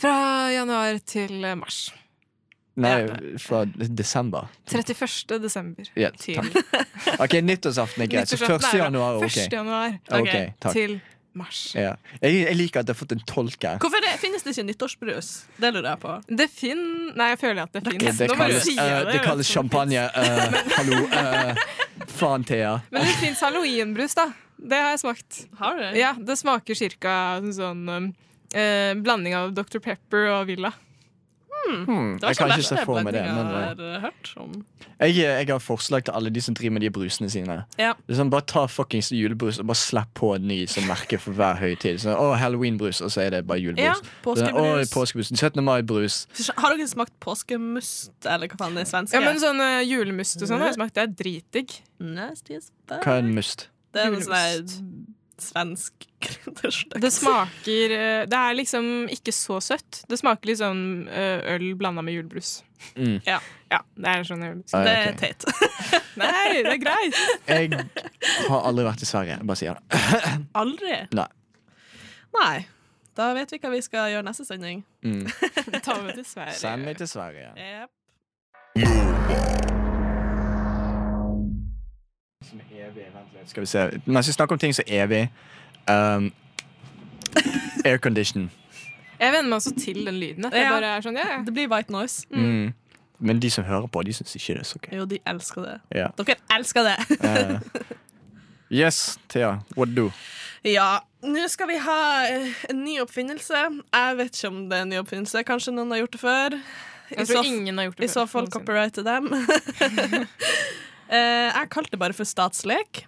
fra januar til mars. Nei, fra desember. 31. desember Yeah, til OK, nyttårsaften er greit. Så Nyttårsaften 1. er bra. 1. OK. januar Ok, takk. til mars. Ja. Jeg, jeg liker at jeg har fått en tolke. Hvorfor det, finnes det ikke nyttårsbrus? Det lurer jeg på. Det fin... Nei, jeg føler at det finnes fins. det, kalles, eh, det. kalles champagne. Uh, hallo. Uh, faen, Thea. Men det fins halloweenbrus, da. Det har jeg smakt. Har du? Ja, Det smaker cirka sånn um, eh, blanding av Dr. Pepper og Villa. Hmm, Det var ikke meg det. eh, jeg har hørt om. jeg, jeg har forslag til alle de som driver med de brusene sine. Ja. Det sånn, bare ta fuckings julebrus og bare slipp på en ny som merke for hver høytid. Sånn, å, Halloweenbrus, og så er det bare Ja, julebrus. Sånn, å, påskebrus. påskebrus. 17. mai-brus. Har dere smakt påskemust, eller hva faen det er svensk? Ja, men sånn uh, julemust og sånn har jeg smakt. Det er dritdigg. Hva er en must? Det er noe sånn svensk krydderstøkt. Det smaker eh, Det er liksom ikke så søtt. Det smaker litt sånn eh, øl blanda med julebrus. Mm. Ja, det er sånn julebrus. Ah, Det er teit. Nei, det er greit! Jeg har aldri vært i Sverige. Bare sier det. Aldri? Nei. Nei. Da vet vi hva vi skal gjøre neste sending. Mm. Ta med til Sverige. Send meg til Sverige. Yep. Som er evig, vent litt, Skal vi se. Mens vi snakker om ting som er evig um, Aircondition. Jeg venner meg også til den lyden. At jeg Ja. bare er sånn, ja, ja. Det blir white noise. Mm. Men de som hører på, de syns ikke det er så gøy. Jo, de elsker det. Ja. Dere elsker det. uh, yes, Thea. What do? Ja, nå skal vi ha eh, en ny oppfinnelse. Jeg vet ikke om det er en ny oppfinnelse. Kanskje noen har gjort det før. Jeg tror ingen har gjort det i så fall copyrighte dem. Eh, jeg kalte det bare for statslek.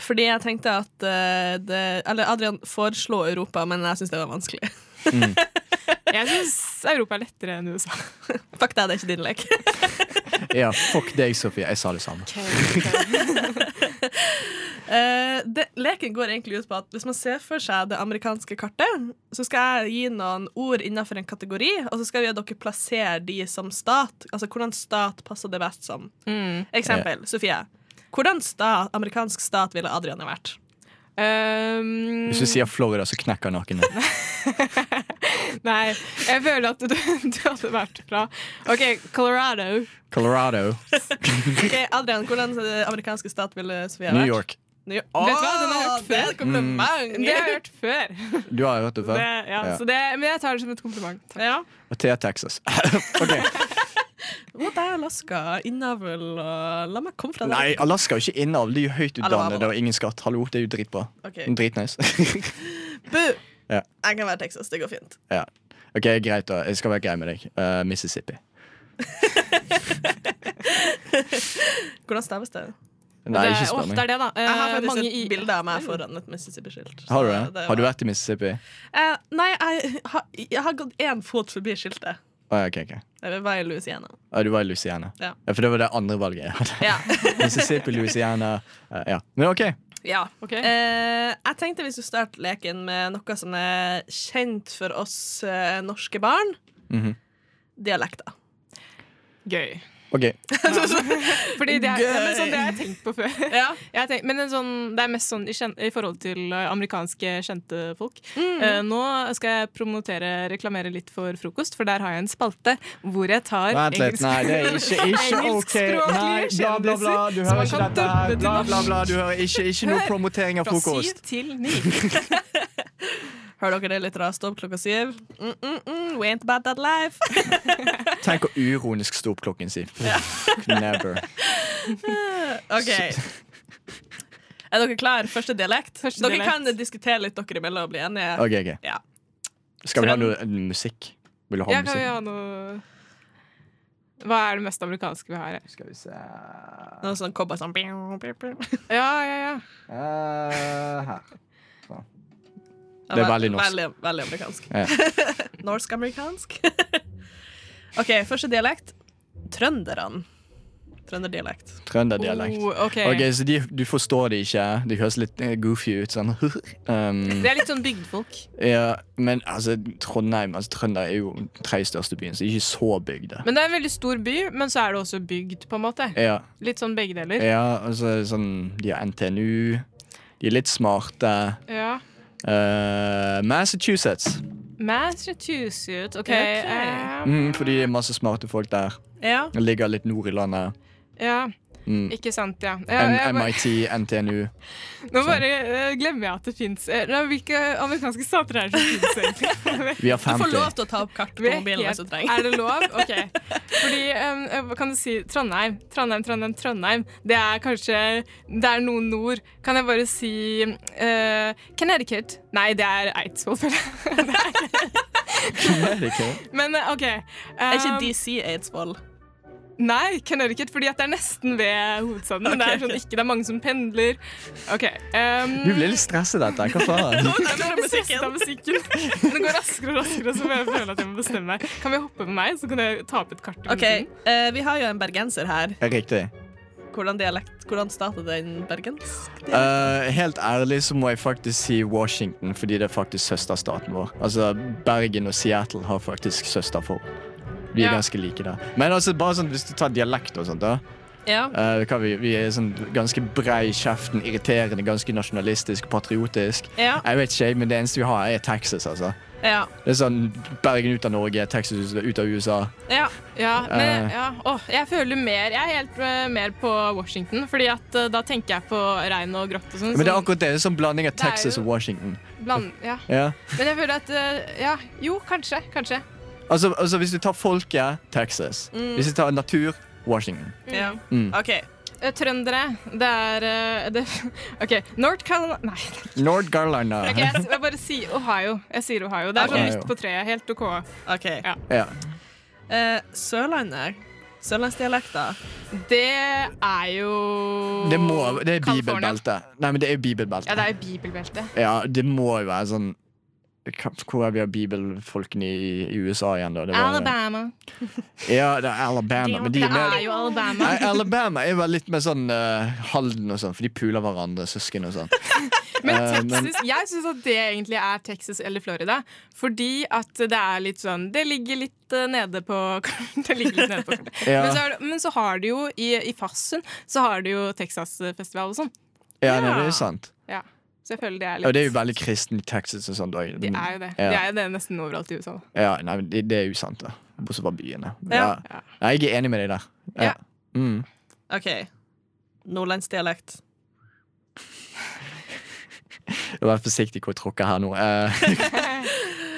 Fordi jeg tenkte at eh, det Eller Adrian foreslo Europa, men jeg syns det var vanskelig. Jeg syns Europa er lettere enn USA. Fuck deg, det er ikke din lek. Ja, fuck deg, Sofie. Jeg sa det samme. Eh, det, leken går egentlig ut på at hvis man ser for seg det amerikanske kartet, så skal jeg gi noen ord innenfor en kategori, og så skal vi dere plassere de som stat. Altså hvordan stat passer det best som. Mm. Eksempel, Sofie. Hvordan stat, amerikansk stat ville Adrian vært? Um, Hvis du sier Florida, så knekker nakken din. Nei, jeg føler at du, du hadde vært bra. OK, Colorado. Colorado. Ok, Adrian, hvordan eh, amerikanske stat ville Sofie vært? New York. York. Vet du hva, den har jeg hørt før. det før. Det har jeg hørt før. Du har hørt det Det, før? ja, Ja. Så det, men jeg tar det som et kompliment. Takk. Ja. Og Thea, Texas. ok. Det er Alaska, innavl og La meg komme fra det. Nei, Alaska er jo ikke innavl. De er jo høyt utdannede og ingen skatt. Hallo, det er jo dritbra. Okay. Dritnice. Bu! Ja. Jeg kan være Texas, det går fint. ja. Ok, greit da. Jeg skal være grei med deg. Uh, Mississippi. Hvordan staves det? Nei, det, ikke spør det er det, da. Eh, Jeg har faktisk mange et bilde av meg foran et Mississippi-skilt. Har du det? det? Har du vært i Mississippi? Uh, nei, jeg har, jeg har gått én fot forbi skiltet. Oh, ja, okay, okay. Jeg var i Louisiana. Ja, du var i Louisiana. Ja. For det var det andre valget jeg hadde. Ja. Mississippi, Louisiana. uh, ja. Men OK. ja. Ok. Uh, jeg tenkte vi skulle starte leken med noe som er kjent for oss eh, norske barn. Mhm. Dialekter. Gøy. OK. Fordi det er, men sånn, det har jeg tenkt på før. Ja. Jeg har tenkt, men en sånn, det er mest sånn i, kjent, i forhold til eh, amerikanske kjente folk. Mm. Uh, nå skal jeg promotere, reklamere litt for frokost, for der har jeg en spalte hvor jeg tar Vent litt. Nei, det er ikke, ikke OK. Nei, bla, bla, bla. Du hører ikke dette her. Bla, bla, bla. Du hører ikke, ikke noe promotering av frokost. Fra syv til ni. Hører dere det litt raskt opp klokka syv? Mm, mm, mm, we ain't about that life. Tenk å uironisk stå opp klokken syv. Never. OK. Er dere klar? Første dialekt? Første dere dialekt. kan diskutere litt dere imellom og bli enige. OK, ok. Ja. Skal vi ha noe musikk? Vil du ha Ja, kan vi ha noe Hva er det mest amerikanske vi har her? Skal vi se Noe sånn cowboy sånn Ja, ja, ja. Uh, Her. Det er veldig norsk. Veldig, veldig amerikansk. Ja. Norsk-amerikansk. OK, første dialekt. Trønderne. Trønderdialekt. Trønderdialekt. Oh, ok. Ok, Så de, du forstår det ikke? De høres litt eh, goofy ut. Sånn. um, Det er litt sånn bygdfolk. ja, men altså, Trondheim altså, Trønder er jo den tredje største byen, så det er ikke så bygde. Men det er en veldig stor by, men så er det også bygd, på en måte. Ja, Litt sånn begge deler. ja altså, sånn, De har NTNU. De er litt smarte. Ja. Eh, Massachusetts. Massachusetts, OK. okay. Um, Mm, fordi det er masse smarte folk der. Ja. Ligger litt nord i landet. ja, Mm. ikke sant, ja. jeg bare, MIT, NTNU. nå bare uh, glemmer jeg at det fins Hvilke amerikanske stater er det som fins, egentlig? Vi har 50. Du får lov til å ta opp kart på mobilen hvis du trenger. Er det lov? OK. Fordi, um, hva kan du si Trondheim, Trondheim, Trondheim, Trondheim. Det er kanskje Det er noe nord. Kan jeg bare si uh, Connecticut? Nei, det er Eidsvoll, føler jeg. Connecticut. Men OK. OK. Er ikke um, DC Eidsvoll? Nei, Connecticut, fordi at det er nesten ved hovedstaden. Men det er sånn ikke, det er mange som pendler. OK. Um, Du blir litt stresset av dette. Hva faen? jeg blir stresset av musikken. Det går raskere og raskere, så jeg føler at jeg må bestemme meg. Kan vi hoppe med meg, så kan jeg ta opp et kart? OK, eh, vi har jo en bergenser her. Riktig. Hvordan dialekt? Hvordan startet den bergensk? Uh, helt ærlig så må jeg faktisk si Washington, fordi det er faktisk søsterstaten vår. Altså, Bergen og Seattle har faktisk søsterforhold. Vi er Ja. ganske like der. Men altså, bare sånn, hvis du tar dialekt og sånt, da. Ja. Uh, vi, vi er sånn ganske brei i kjeften, irriterende, ganske nasjonalistisk, patriotisk. Ja. Jeg vet ikke, men det eneste vi har, er Texas, altså. Ja. Det er sånn Bergen ut av Norge, Texas ut av USA. ja. Ja, men Eh. ja. Oh, jeg føler mer Jeg er helt eh, mer på Washington, Fordi at uh, da tenker jeg på regn og grått og sånt, Men det er sånn akkurat det. Det er sånn blanding av Texas og Washington. bland, ja. Ja. Men jeg føler at uh, Ja, jo, kanskje. Kanskje. Altså, altså, hvis du tar folket, Texas. Hvis du tar natur, Washington. ja. Mm. OK. Eh, Trøndere, det er eh, det, OK. North Carolina Nei. North Carolina. Okay, jeg, jeg bare sier Ohio. Jeg sier Ohio. Det er sånn midt på treet. Helt OK. ok Ja. Ja. Uh, Sørlandet. Sørlandsdialekter. Det er jo Det, må, det er bibelbeltet. bibelbelte. Nei, men det er jo bibelbelte. Ja, det er jo bibelbelte. Ja, det må jo være sånn Hvor er vi av bibelfolkene i, i USA igjen, da? Det var- Alabama. Ja, det er Alabama. Men de Det er jo Alabama. Nei, Alabama er vel litt mer sånn uh, Halden og sånn, for de puler hverandre, søsken og sånn. Men Eh, men- Texas, jeg syns at det egentlig er Texas eller Florida. Fordi at det er litt sånn Det ligger litt eh, nede på Det ligger litt nede på. Ja. Men, så det, men så har du jo i, i Fassund Så har du jo Texas-festival og sånn. Ja, nei, det er sant. Så jeg føler det er litt Og det er jo veldig kristen i Texas og sånt òg. De er jo det. Ja. De er jo det nesten overalt i USA. Ja, nei, det, det er jo sant, da. Bortsett fra byene. Ja. Ja. Nei, jeg er enig med deg der. Ja. Mm. OK. Nordlandsdialekt. Vær forsiktig hvor jeg tråkker her nå. Uh,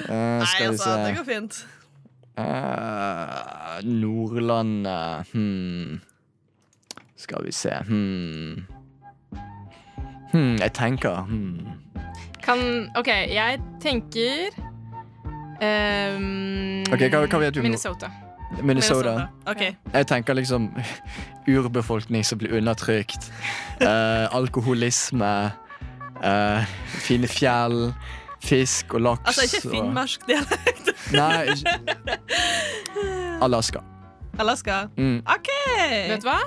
eh, Nei, altså, det går fint. Uh, Nordlandet hmm. Skal vi se hmm. Hmm. Jeg tenker hmm. Kan OK, jeg tenker um, okay, hva- hva vet du nå? Minnesota. Minnesota. Okay. Jeg tenker liksom urbefolkning som blir undertrykt. Uh, alkoholisme. Uh, fine fjell. Fisk og laks. Altså ikke finnmarsk dialekt. Nei, ikke Alaska. Alaska. Mm. OK! Vet du hva?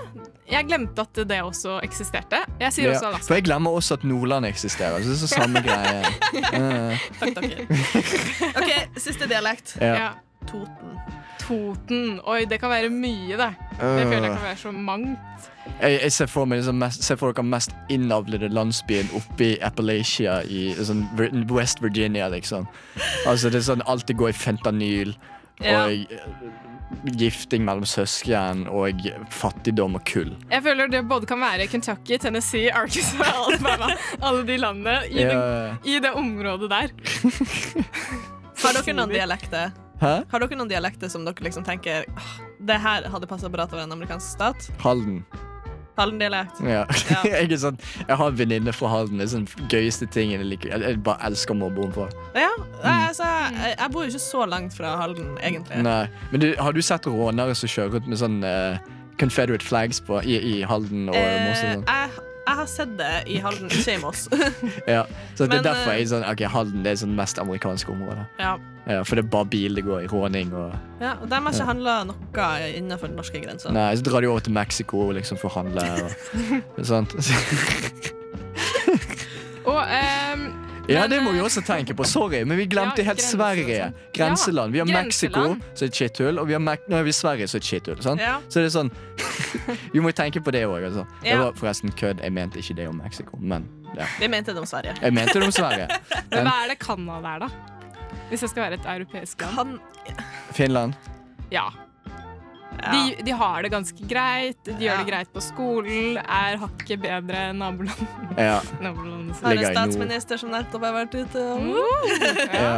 Jeg glemte at det også eksisterte. Jeg sier også Alaska. For jeg glemmer også at Nordland eksisterer. Så det er så samme greie. Uh. Fuck takk. OK, siste dialekt. ja. Ja. Toten. Toten. Oi, det kan være mye, det. Det føler jeg kan være så mangt. Jeg, jeg ser for meg liksom mest, ser for dere mest innavlede landsbyen oppe i Appalachia i sånn West Virginia, liksom. Altså det er sånn alltid går i fentanyl Ja. og gifting mellom søsken og fattigdom og kull. Jeg føler det både kan være Kentucky, Tennessee, Arkansas, Alabama. Alle de landene i, Ja. det, i det området der. Har dere noen dialekter? Hæ? Har dere noen dialekter som dere liksom tenker Det her hadde passa bra til å være en amerikansk stat? Halden. Halden-dialekt. Ja. Ja. jeg, er sånn, jeg har en venninne fra Halden. Det er sånn gøyeste tingen jeg liker. Jeg, bare elsker henne for. Ja, altså, jeg, jeg bor jo ikke så langt fra Halden, egentlig. Nei. Men du, har du sett rånere som kjører rundt med sånn uh, Confederate flags på, i, i Halden og Eh, Moss? sånn? jeg, jeg har sett det i Halden, ikke i Moss. Ja. Så det men, er derfor eh, jeg er sånn Ok, Halden det er sånn mest amerikanske område. ja. Ja, for det er bare bil det går i. Råning og Ja, og De har ikke handla noe innenfor den norske grensa. Nei, så drar de over til Mexico liksom, for å handle og sånt. Og ehm, Ja, Men, det må vi også tenke på. Sorry, men vi glemte Ja, helt Sverige. sånn. Grenseland. Vi har Mexico, som er et skitthull, og vi har, har vi Sverige, så er et skitthull. sant? Ja. Så det er sånn Vi må tenke på det òg, altså. Det var forresten kødd. Jeg mente ikke det om Mexico, men ja. Vi mente det om Sverige. Jeg mente det om Sverige. men hva er det Canada er, da? Hvis det skal være et europeisk land? Kan Finland. Ja. Ja. De, de har det ganske greit, de gjør det greit på skolen, er hakket bedre enn naboland. Ja. nabolandene Har en statsminister som nettopp har vært ute og ja.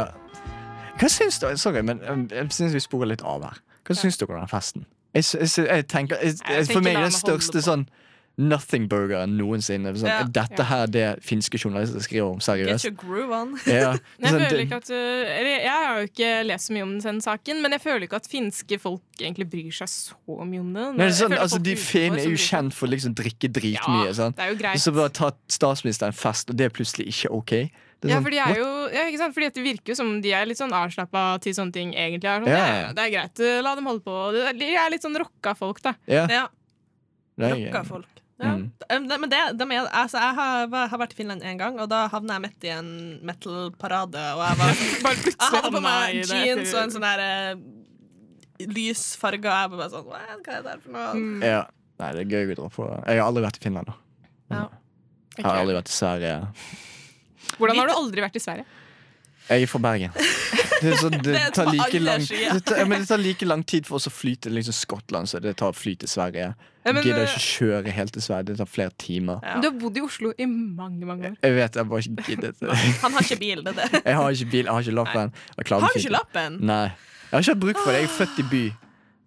Hva syns du Sorry, men um, jeg syns vi sporer litt av her. Hva syns dere om den festen? Jeg, jeg, jeg tenker jeg, Jeg For meg er den største sånn nothing-burgeren noensinne. Sånn, Ja. Er dette her det finske journalister skriver om? Get Seriøst? your groove on. Ja. Jeg Sånn, føler ikke at uh, Jeg har jo ikke lest så mye om den saken, men jeg føler ikke at finske folk egentlig bryr seg så mye om det. Nei, er sånn, altså, De utenfor finne er jo kjent for å liksom drikke dritmye. Ja, det er jo greit. Så bare ta statsministeren fest, og det er plutselig ikke OK. Er Ja, sånn, for de er jo ja, ikke sant? Fordi Det virker jo som de er litt sånn avslappa til sånne ting egentlig. Er sånn, Ja. ja. Det er greit, uh, la dem holde på. De er- er litt sånn rocka folk, da. Ja, er- Rocka folk. Ja. Mm. Det- Men det, de er, altså, jeg har, har vært i Finland en gang, og da havna jeg midt i en metal-parade. Og jeg, var, Bare jeg hadde på meg jeans og en sånn der eh, lys farge, og jeg var bare sånn Hva er det der for noe? Mm, ja. Nei, det er gøy å dra på. Jeg har aldri vært i Finland. da Ja. Jeg har aldri vært i Sverige. Hvordan har du aldri vært i Sverige? Jeg er fra Bergen. Det, sånn, det, Det tar like lang, det, tar, ja, men det tar like lang tid for oss å fly til liksom Skottland som det tar å fly til Sverige. Ja, men, Gidder ikke kjøre helt til Sverige. Det tar flere timer. Ja. Du har bodd i Oslo i mange, mange år. Jeg vet, jeg bare ikke giddet. Han har ikke bil, det er det. Jeg har ikke bil, jeg har ikke lappen. Jeg Har du ikke lappen? Nei. Jeg har ikke hatt bruk for det. Jeg er født i by.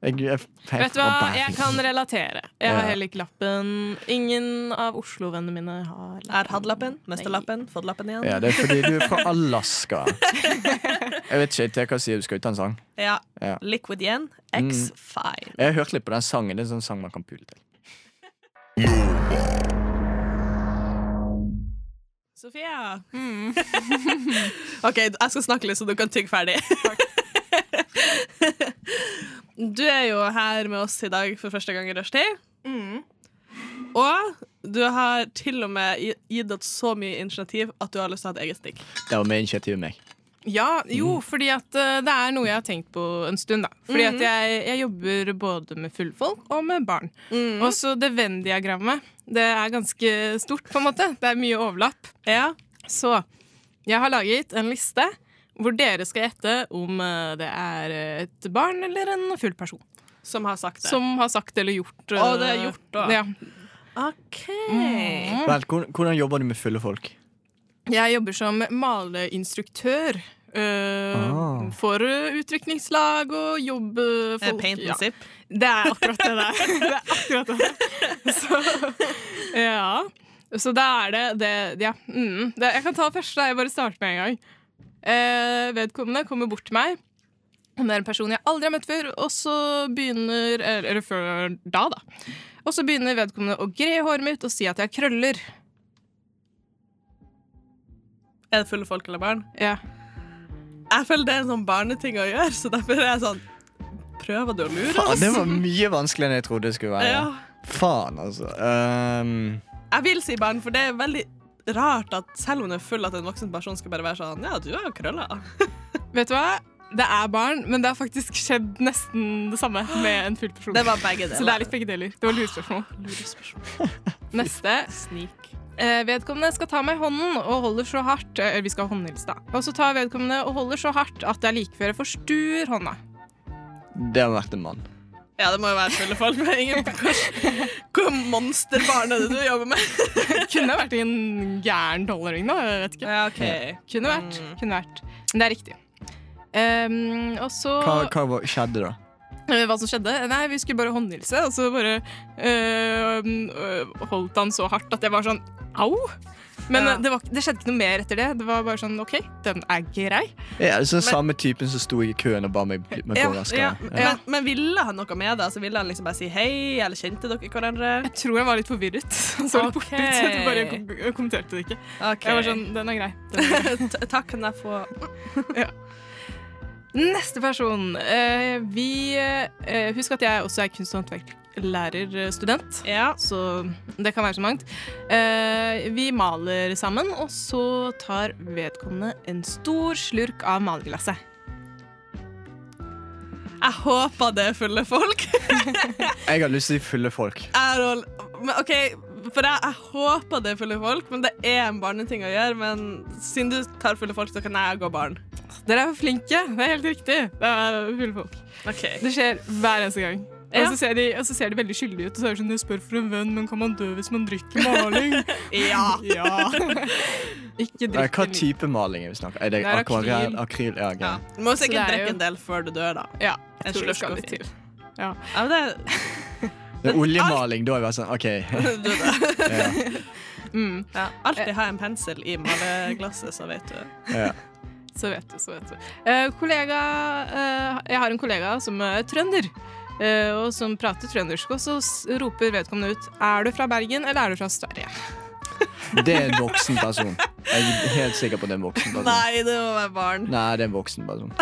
Jeg, jeg, jeg, Vet du hva, jeg kan relatere. Jeg har heller ikke lappen. Ingen av Oslo-vennene mine har Er hatt lappen? Mistet lappen? Fått lappen igjen? Ja, det er fordi du er fra Alaska. Jeg vet ikke, Thea, hva sier du? Skal ut av en sang? Ja. Ja. Liquid igjen. Mm. X-Fine. Jeg har hørt litt på den sangen. Det er en sånn sang man kan pule til. Sofia. Mm. OK, jeg skal snakke litt, så du kan tygge ferdig. Du er jo her med oss i dag for første gang i rushtid. Mm. Og du har til og med gitt oss så mye initiativ at du har lyst til å ha et eget stikk. Det var med initiativ meg. Ja, jo, Mm. fordi at eh, det er noe jeg har tenkt på en stund. da Fordi at jeg, jeg jobber både med fullfolk og med barn. Og så det Venn-diagrammet. Det er ganske stort, på en måte. Det er mye overlapp. Ja. Så jeg har laget en liste hvor dere skal gjette om eh, det er et barn eller en full person. Som har sagt det. Som har sagt eller gjort Å, det er gjort, da. Ja. OK. Mm. Vel, hvordan, jobber du med fulle folk? Jeg jobber som maleinstruktør. Uh, Ah. For utrykningslag og Eh, jobbfolk. Paint and Ja. Det er akkurat det der. Det er akkurat det. Så, ja. Så da er det det Ja. Mm, det, jeg kan ta det første. Jeg bare starter med en gang. Eh, vedkommende kommer bort til meg. Han er en person jeg aldri har møtt før, og så begynner Eller, før da, da. Og så begynner vedkommende å gre håret mitt og si at jeg har krøller. Er det fulle folk eller barn? Ja. Jeg føler det er en sånn barneting å gjøre, så derfor er jeg sånn Prøver du å lure Faen, oss? det var mye vanskeligere enn jeg trodde det skulle være. Ja. Faen, altså. Um, Jeg vil si barn, for det er veldig rart at selv om hun er full, at en voksen person skal bare være sånn Ja, du har krøller. Vet du hva? det er barn, men det har faktisk skjedd nesten det samme med en full person. Det var begge deler. Så det er litt begge deler. Det var lurespørsmål. Neste. Snik. Eh, vedkommende skal ta meg i hånden og holder så hardt eh, Vi skal ha håndhils, da. Og så tar vedkommende og holder så hardt at jeg like før jeg forstuer hånda. Det har vært en mann. Ja, det må jo være. Men ingen, hvor monsterbarn er det du jobber med? Kunne vært en gæren tolvåring, da. Jeg vet ikke. Ja, ok. Kunne vært. Mm. Kunne vært. Men det er riktig. Um, og så Hva, hva skjedde da? Eh, Hva som skjedde? Nei, vi skulle bare håndhilse, og så bare øh, øh, holdt han så hardt at jeg var sånn au. Men Ja. øh, det, var, det skjedde ikke noe mer etter det. Det var bare sånn OK, den er grei. Ja, det er sånn samme typen som sto i køen og ba meg meg Ja, gå raskere. Ja, Ja. men, men ville han noe med det? Altså, ville han liksom bare si hei, eller kjente dere hverandre? Jeg tror jeg var litt forvirret. Han så litt Ok. bort ut, så jeg bare kom kommenterte det ikke. Okay. Jeg var sånn, den er grei. Den er grei. Takk, kan jeg få Neste person. Uh, vi uh, Husk at jeg også er kunst- og håndverklærerstudent. Ja. Så det kan være så mangt. Eh, vi maler sammen, og så tar vedkommende en stor slurk av malerglasset. Jeg håper det er fulle folk. Jeg har lyst til å si fulle folk. OK, for jeg, jeg håper det er fulle folk, men det er en barneting å gjøre. Men siden du tar fulle folk, så kan jeg gå barn. Dere er flinke. Det er helt riktig. Det er fulle folk. Okay. Det skjer hver eneste gang. Ja. Og, så ser de, og så ser de veldig skyldige ut. Og så er det sånn, jeg spør for en venn, men kan man dø hvis man drikker maling? Ja. ja. Ikke drikk Hva type maling er vi snakker Er det Det er akvarell? akryl. Ja, ja. Du må sikkert er drikke jo- en del før du dør, da. Ja, En jeg tror det slurk skal litt til. Ja, men det Det er oljemaling, da er vi sånn OK. du, da. Ja, Mm. Ja, alltid ha en pensel i maleglasset, så vet du. ja. Så vet du, så vet du. Eh, kollega, eh, jeg har en kollega som er trønder, og som prater trøndersk. Og så roper vedkommende ut Er du fra Bergen, eller er du fra Sverige? Det er en voksen person. Jeg er helt sikker på at det er en voksen person. Nei, det må være barn. Nei, det er en voksen person.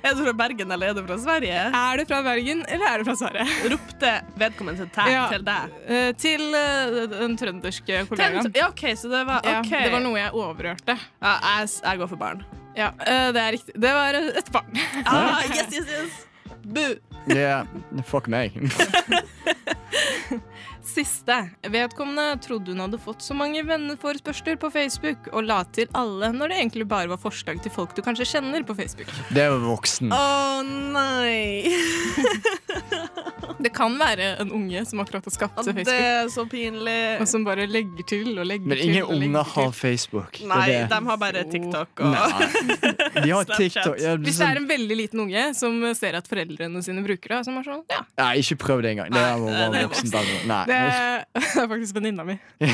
Er du fra Bergen eller er du fra Sverige? Er du fra Bergen, eller er du fra Sverige? Ropte vedkommende til, Ja. til deg? Eh, til eh, den trønderske kollegaen. Ja, OK, så det var Ja, det var noe jeg overhørte. Ja, jeg, jeg går for barn. Ja, eh, det er riktig. Det var et barn. Ah, yes, yes, yes. Bu. Ja, fuck meg. Siste. Vedkommende trodde hun hadde fått så mange venneforespørsler på Facebook, og la til alle når det egentlig bare var forslag til folk du kanskje kjenner på Facebook. Det er jo voksen. Å nei! Det kan være en unge som akkurat har skapt seg Det er så pinlig. og som bare legger til og legger Men ingen unge har. Facebook. Er Nei, det. de har bare TikTok og Nei. De har TikTok. Ja, Hvis det er en veldig liten unge som ser at foreldrene sine bruker det, som er sånn Ja, Nei, ikke prøv det engang. Det må det er voksen. Nei. det er faktisk venninna mi.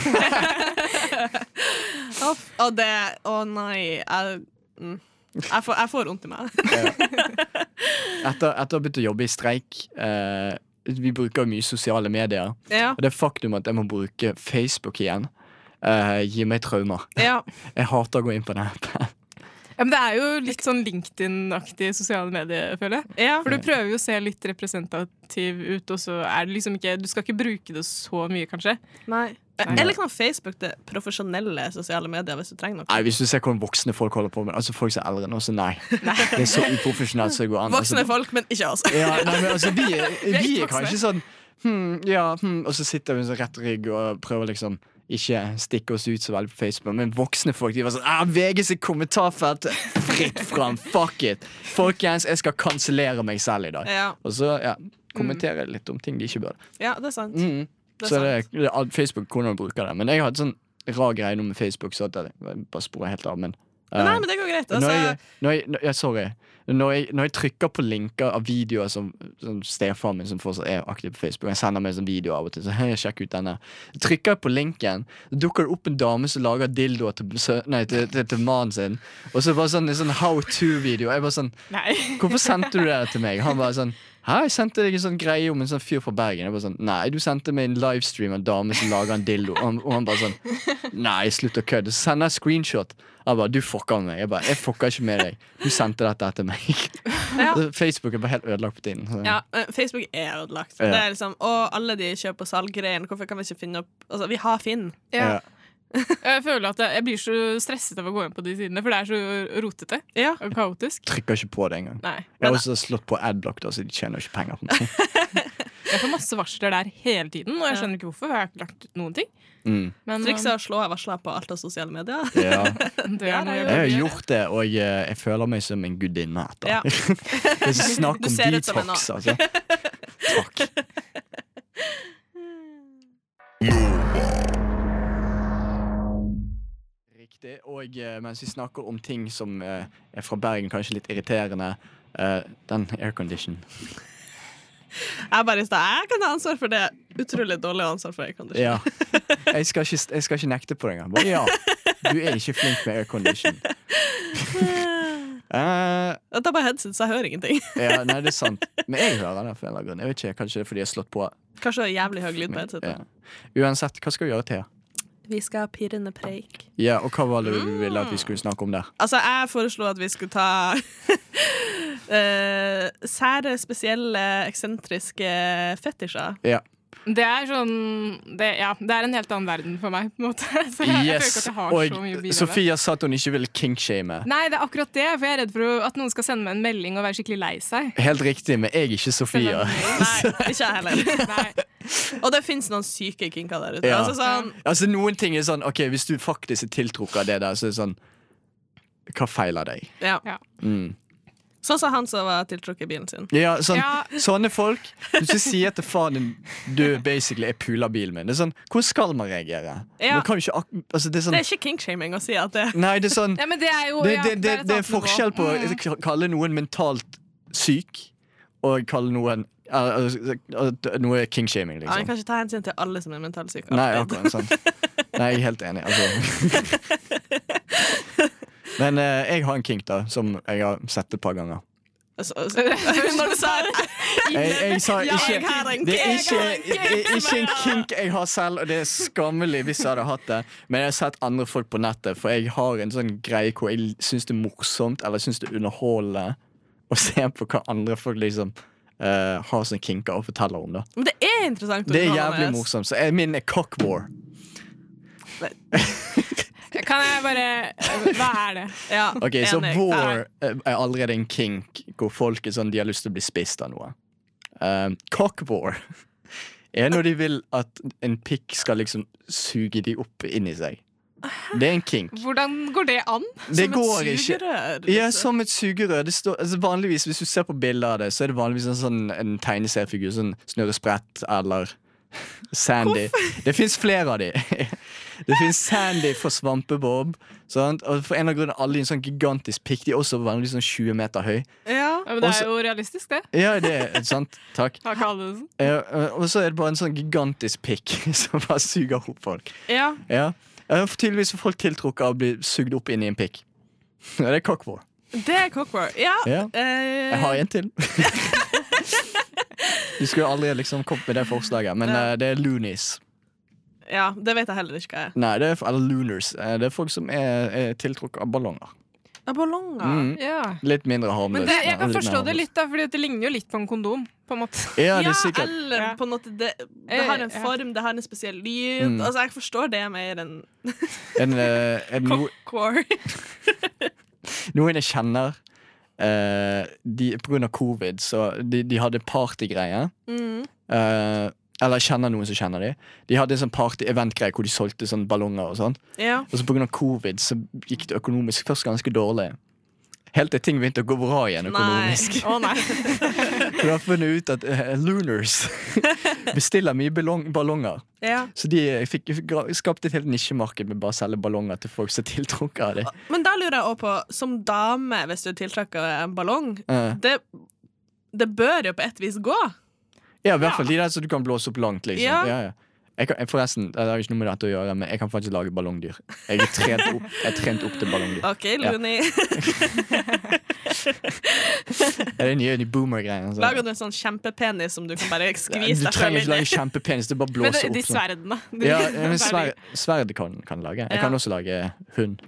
Og det Å nei. Jeg, mm. jeg, får, jeg får vondt i meg. Etter, etter å ha begynt å jobbe i streik eh, Vi bruker mye sosiale medier. Ja. Og det faktum at jeg må bruke Facebook igjen, eh, gir meg traumer. ja. Jeg hater å gå inn på den appen. Ja, men det er jo litt sånn LinkedIn-aktig sosiale medier, føler jeg. ja. For du prøver jo å se litt representativ ut, og så er det liksom ikke Du skal ikke bruke det så mye, kanskje. Nei. Nei. Eller kan Facebook det profesjonelle sosiale medier hvis du trenger noe? Nei, Hvis du ser hvordan voksne folk holder på med Altså folk som er eldre nå, så nei. Det er så uprofesjonelt som det går an. Voksne altså, folk, men ikke oss. ja, nei, men altså, vi, vi er kanskje sånn hm, ja, hm, Og så sitter vi sånn rett rygg og prøver liksom ikke stikke oss ut så veldig på Facebook. Men voksne folk de var sånn ah, VG sitt kommentarfelt! Fritt fram! Fuck it! Folkens, jeg skal kansellere meg selv i dag. Ja, Og så ja, kommentere litt om ting de ikke bør. ja det er sant. Mm. Det er Så sant. Det, det Facebook, hvordan bruker det. Men jeg et sånn rar greie nå med Facebook, så at jeg bare sporer helt av. Men, Eh, nei, men det går greit. når Altså, jeg, når jeg, når, sorry. Når jeg, når jeg trykker på linker av videoer som, som stefaren min, som fortsatt er aktiv på Facebook, jeg sender meg en sånn video av og til, så hei, sjekk ut denne. Trykker jeg på linken, så dukker det opp en dame som lager dildoer til, nei, til, til, til mannen sin. Og så bare sånn, en sånn how to-video. Jeg bare sånn Nei. Hvorfor sendte du det til meg? Han bare sånn Hæ, jeg sendte deg en sånn greie om en sånn fyr fra Bergen. Jeg bare sånn, Nei, du sendte meg en livestream av en dame som lager en dildo. Og han, og han bare sånn Nei, slutt å kødde. Så sender jeg screenshot. Jeg bare Du fucker med meg. Jeg bare Jeg fucker ikke med deg. Du sendte dette etter meg. Ja. Facebook er bare helt ødelagt på tiden. Så. ja, eh, Facebook er ødelagt. Ja. Det er liksom, og alle de kjøp- og salggreiene, hvorfor kan vi ikke finne opp Altså, vi har Finn. Ja. Ja. Jeg føler at jeg, blir så stresset av å gå inn på de sidene, for det er så rotete Ja. og kaotisk. Trykker ikke på det engang. Nei. Jeg har også slått på adblock, da, så de tjener ikke penger på meg. Jeg får masse varsler der hele tiden, og jeg skjønner ikke hvorfor. Jeg har ikke lagt ut noen ting. Mm. Men Trikset er å slå av varsler på alt av sosiale medier. Ja. um, det er noe Jeg har gjort det, og jeg, jeg føler meg som en gudinne etter. Ja. det er snakk om detox, altså. Takk. Riktig. Og eh, mens vi snakker om ting som eh, er fra Bergen, kanskje litt irriterende, eh, den aircondition. Jeg bare i stad, jeg kan ha ansvar for det. Utrolig dårlig ansvar for aircondition. Ja. Jeg skal ikke, jeg skal ikke nekte på det engang. Bare ja. Du er ikke flink med aircondition. Eh, Det er bare headset, så jeg hører ingenting. ja, nei, det er sant. Men jeg hører det for en eller annen grunn. Jeg vet ikke, Kanskje det er fordi jeg har slått på. Kanskje det er jævlig høy lyd på headsetet. Ja. Uansett, hva skal vi gjøre, Thea? Vi skal ha pirrende preik. Ja, og hva var det du ville Mm. at vi skulle snakke om der? Altså, jeg foreslo at vi skulle ta uh, sære, spesielle, eksentriske fetisjer. Ja. Det er sånn det, Ja, det er en helt annen verden for meg, på en måte. Så jeg, jeg føler ikke Yes. at jeg har så mye å bidra. Sofia sa at hun ikke ville kinkshame. Nei, det er akkurat det, for jeg er redd for at noen skal sende meg en melding og være skikkelig lei seg. Helt riktig, men jeg er ikke Sofia. Nei, ikke jeg heller. Nei. Og det fins noen syke kinker der ute. Ja. Altså, sånn, Altså Noen ting er sånn Ok, hvis du faktisk er tiltrukket av det der, så er det sånn Hva feiler deg? ja. Mm. Sånn som han som var tiltrukket i bilen sin. Ja, sånn, Ja. Sånne folk du sier at faren din du basically er pula bilen min, det er sånn Hvordan skal man reagere? Ja. Man kan ikke ak altså, det er sånn, Det er ikke kinkshaming å si at det Nei, det er sånn Ja, det er jo det, det, det, det er forskjell på Mm. å kalle noen mentalt syk og kalle noen noe kingshaming, liksom. ja, liksom. kan ikke ta hensyn til alle som er mentalt syke. Nei, akkurat sånn. Nei, jeg er helt enig. Altså. Men eh, jeg har en kink da som jeg har sett et par ganger. Altså, altså, Når du sa Jeg, jeg sa Ja, ikke har en Det er kink. ikke, det er ikke en kink jeg har selv, og det er skammelig hvis jeg hadde hatt det. Men jeg har sett andre folk på nettet, for jeg har en sånn greie hvor jeg syns det er morsomt eller syns det er underholdende å se på hva andre folk liksom eh, har som kinker og forteller om. da Men det er interessant. å Det er underholde jævlig med. morsomt. Så jeg- min er cock war. Kan jeg bare Hva er det? Ja, Ok, Så enig. war er allerede en kink hvor folk er sånn, de har lyst til å bli spist av noe. Um, cock war er når de vil at en pikk skal liksom suge de opp inni seg. Det er en kink. Hvordan går det an? Det Som et sugerør? ikke. Ja, liksom. som et sugerør. Det står, altså vanligvis, Hvis du ser på bilder av det, så er det vanligvis en sånn en tegneseriefigur. Sånn Snurre Sprett eller Sandy. Det fins flere av de. Det fins Sandy for Svampebob. Sant? Og for en av grunnene alle i en sånn gigantisk pikk. De er også vanligvis sånn 20 meter høy. Ja. Men det Også- er jo realistisk, det. Ja, det er sant. Takk. Takk? Ja, og så er det bare en sånn gigantisk pikk som bare suger opp folk. ja. Ja. For Tydeligvis er folk tiltrukket av å bli sugd opp inn i en pikk. Ja, det er cockboard. Det er cockboard. Ja. Ja. Uh... Jeg har en til. Du skulle aldri liksom kommet med det forslaget, men Ja. eh, det er loonies. Ja, det vet jeg heller ikke hva er. Nei, det er, eller looners. Eh, Det er folk som er, er tiltrukket av ballonger. Ja, ballonger. Mm. Ja. Litt mindre harmløst. Men det, jeg kan Litt forstå det litt, da, Fordi det ligner jo litt på en kondom. På en måte. Ja, det er sikkert. eller på en måte det, det Eh, har en form, det har en spesiell lyd. Mm. Altså, Jeg forstår det mer enn En, eh, en, cockcore. noen jeg kjenner eh, de, På grunn av covid, så de, de hadde partygreier. Mm. Eh, eller kjenner noen som kjenner dem. De hadde en sånn party-event-greie hvor de solgte sånn ballonger og sånn. Ja. Og så av covid så gikk det økonomisk først ganske dårlig. Helt til ting begynte å gå bra igjen økonomisk. Nei. Oh, nei. For har funnet ut at uh, Lunars bestiller mye ballong, ballonger. ja. Så de fikk, fikk skapt et helt nisjemarked med bare å selge ballonger til folk som er tiltrukket av dem. Men da lurer jeg også på, som dame, hvis du tiltrekker en ballong uh. det, det bør jo på et vis gå. Ja, i hvert fall de der som du kan blåse opp langt, liksom. Ja. Ja, ja. Jeg kan, forresten, det har ikke noe med dette å gjøre, men jeg kan faktisk lage ballongdyr. Jeg er trent opp, jeg er trent opp til ballongdyr. OK, Ja. Det Er det nye de boomer-greiene? altså? Lager du en sånn kjempepenis som du kan bare Du skvise deg trenger selv ikke inn lage i? kjempepenis, det er bare Men blåse de, de opp. sånn. sverdene. De, Ja, men sverd, sverd kan, kan lage. Jeg Ja. kan også lage hund.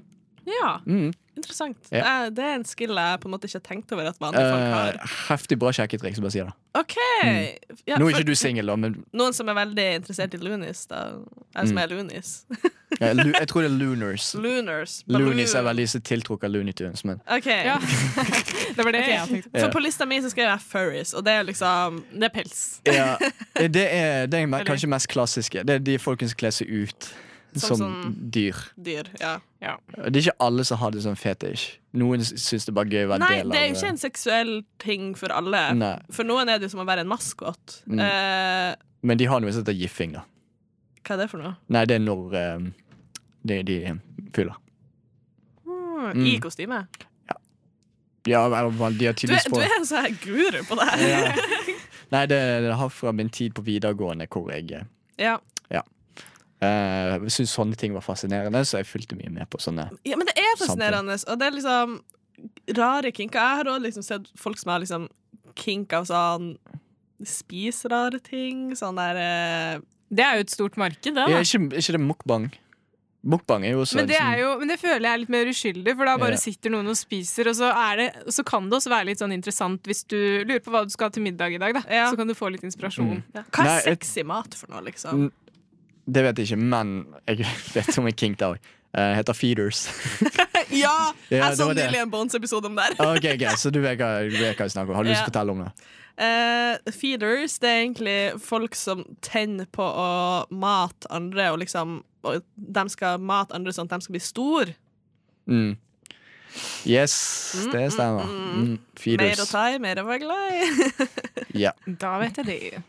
Ja, Mm. Interessant. Ja. Eh, Det er en skill jeg på en måte ikke har tenkt over at vanlige folk Eh, har. heftig bra sjekketriks, bare si det. OK! Ja, Nå er for- ikke du singel, da, men Noen som er veldig interessert i Lunis, da. Jeg som Mm. er Lunis. ja, lu, jeg tror det er Lunars. Lunars. Loonies er Balloon. veldig så tiltrukket av Looney men OK. Ja. Det var det okay, jeg tenkte. For på lista mi så skrev jeg furries, og det er liksom Det er pels. ja, Det er, det er kanskje mest klassiske. Det er de folkene som kler seg ut Som som, sånn- dyr. dyr. Ja. Det er ikke alle som har det som fetisj. Noen syns det er bare gøy å være Nei, del det er jo av ikke en seksuell ting for alle. Nei, For noen er det jo som å være en maskot. Mm. Eh, Men de har noe som heter giffing, da. hva er det for noe? Nei, det er når eh, de, de fyller. Hmm, Mm. I kostyme? Ja, ja de har Du, er- tydeligvis du er en sånn her guru på det her. Ja. Nei, det, det har fra min tid på videregående hvor jeg ja. Ja. Uh, syntes sånne ting var fascinerende, så jeg fulgte mye med på sånne. ja, men det er fascinerende. Og det er liksom rare kinker. Jeg har også liksom sett folk som har liksom kink av sånn Spis rare ting. Sånn der eh, Det er jo et stort marked, det. Ja, ikke, ikke det mukbang? Mukbang er jo også Men det, liksom- er jo, men det føler jeg er litt mer uskyldig, for da bare Ja. sitter noen og spiser, og så, er det, så kan det også være litt sånn interessant hvis du lurer på hva du skal ha til middag i dag, da. Ja. Så kan du få litt inspirasjon. Mm. ja. Hva er Nei, et- sexy mat for noe, liksom? Mm, Det vet jeg ikke, men jeg vet om en kink der òg. heter feeders. Ja! Jeg så nylig en Bones-episode om det. Ok, ok, Så du vet hva, du vet hva jeg snakker om. Har du lyst til å fortelle om det? Uh, feeders det er egentlig folk som tenner på å mate andre, og liksom og de skal mate andre sånn at de skal bli store. Mm. Yes, det stemmer. Mm. Mer å Feeders. ta i, mer å være glad i. Ja. Da vet jeg det.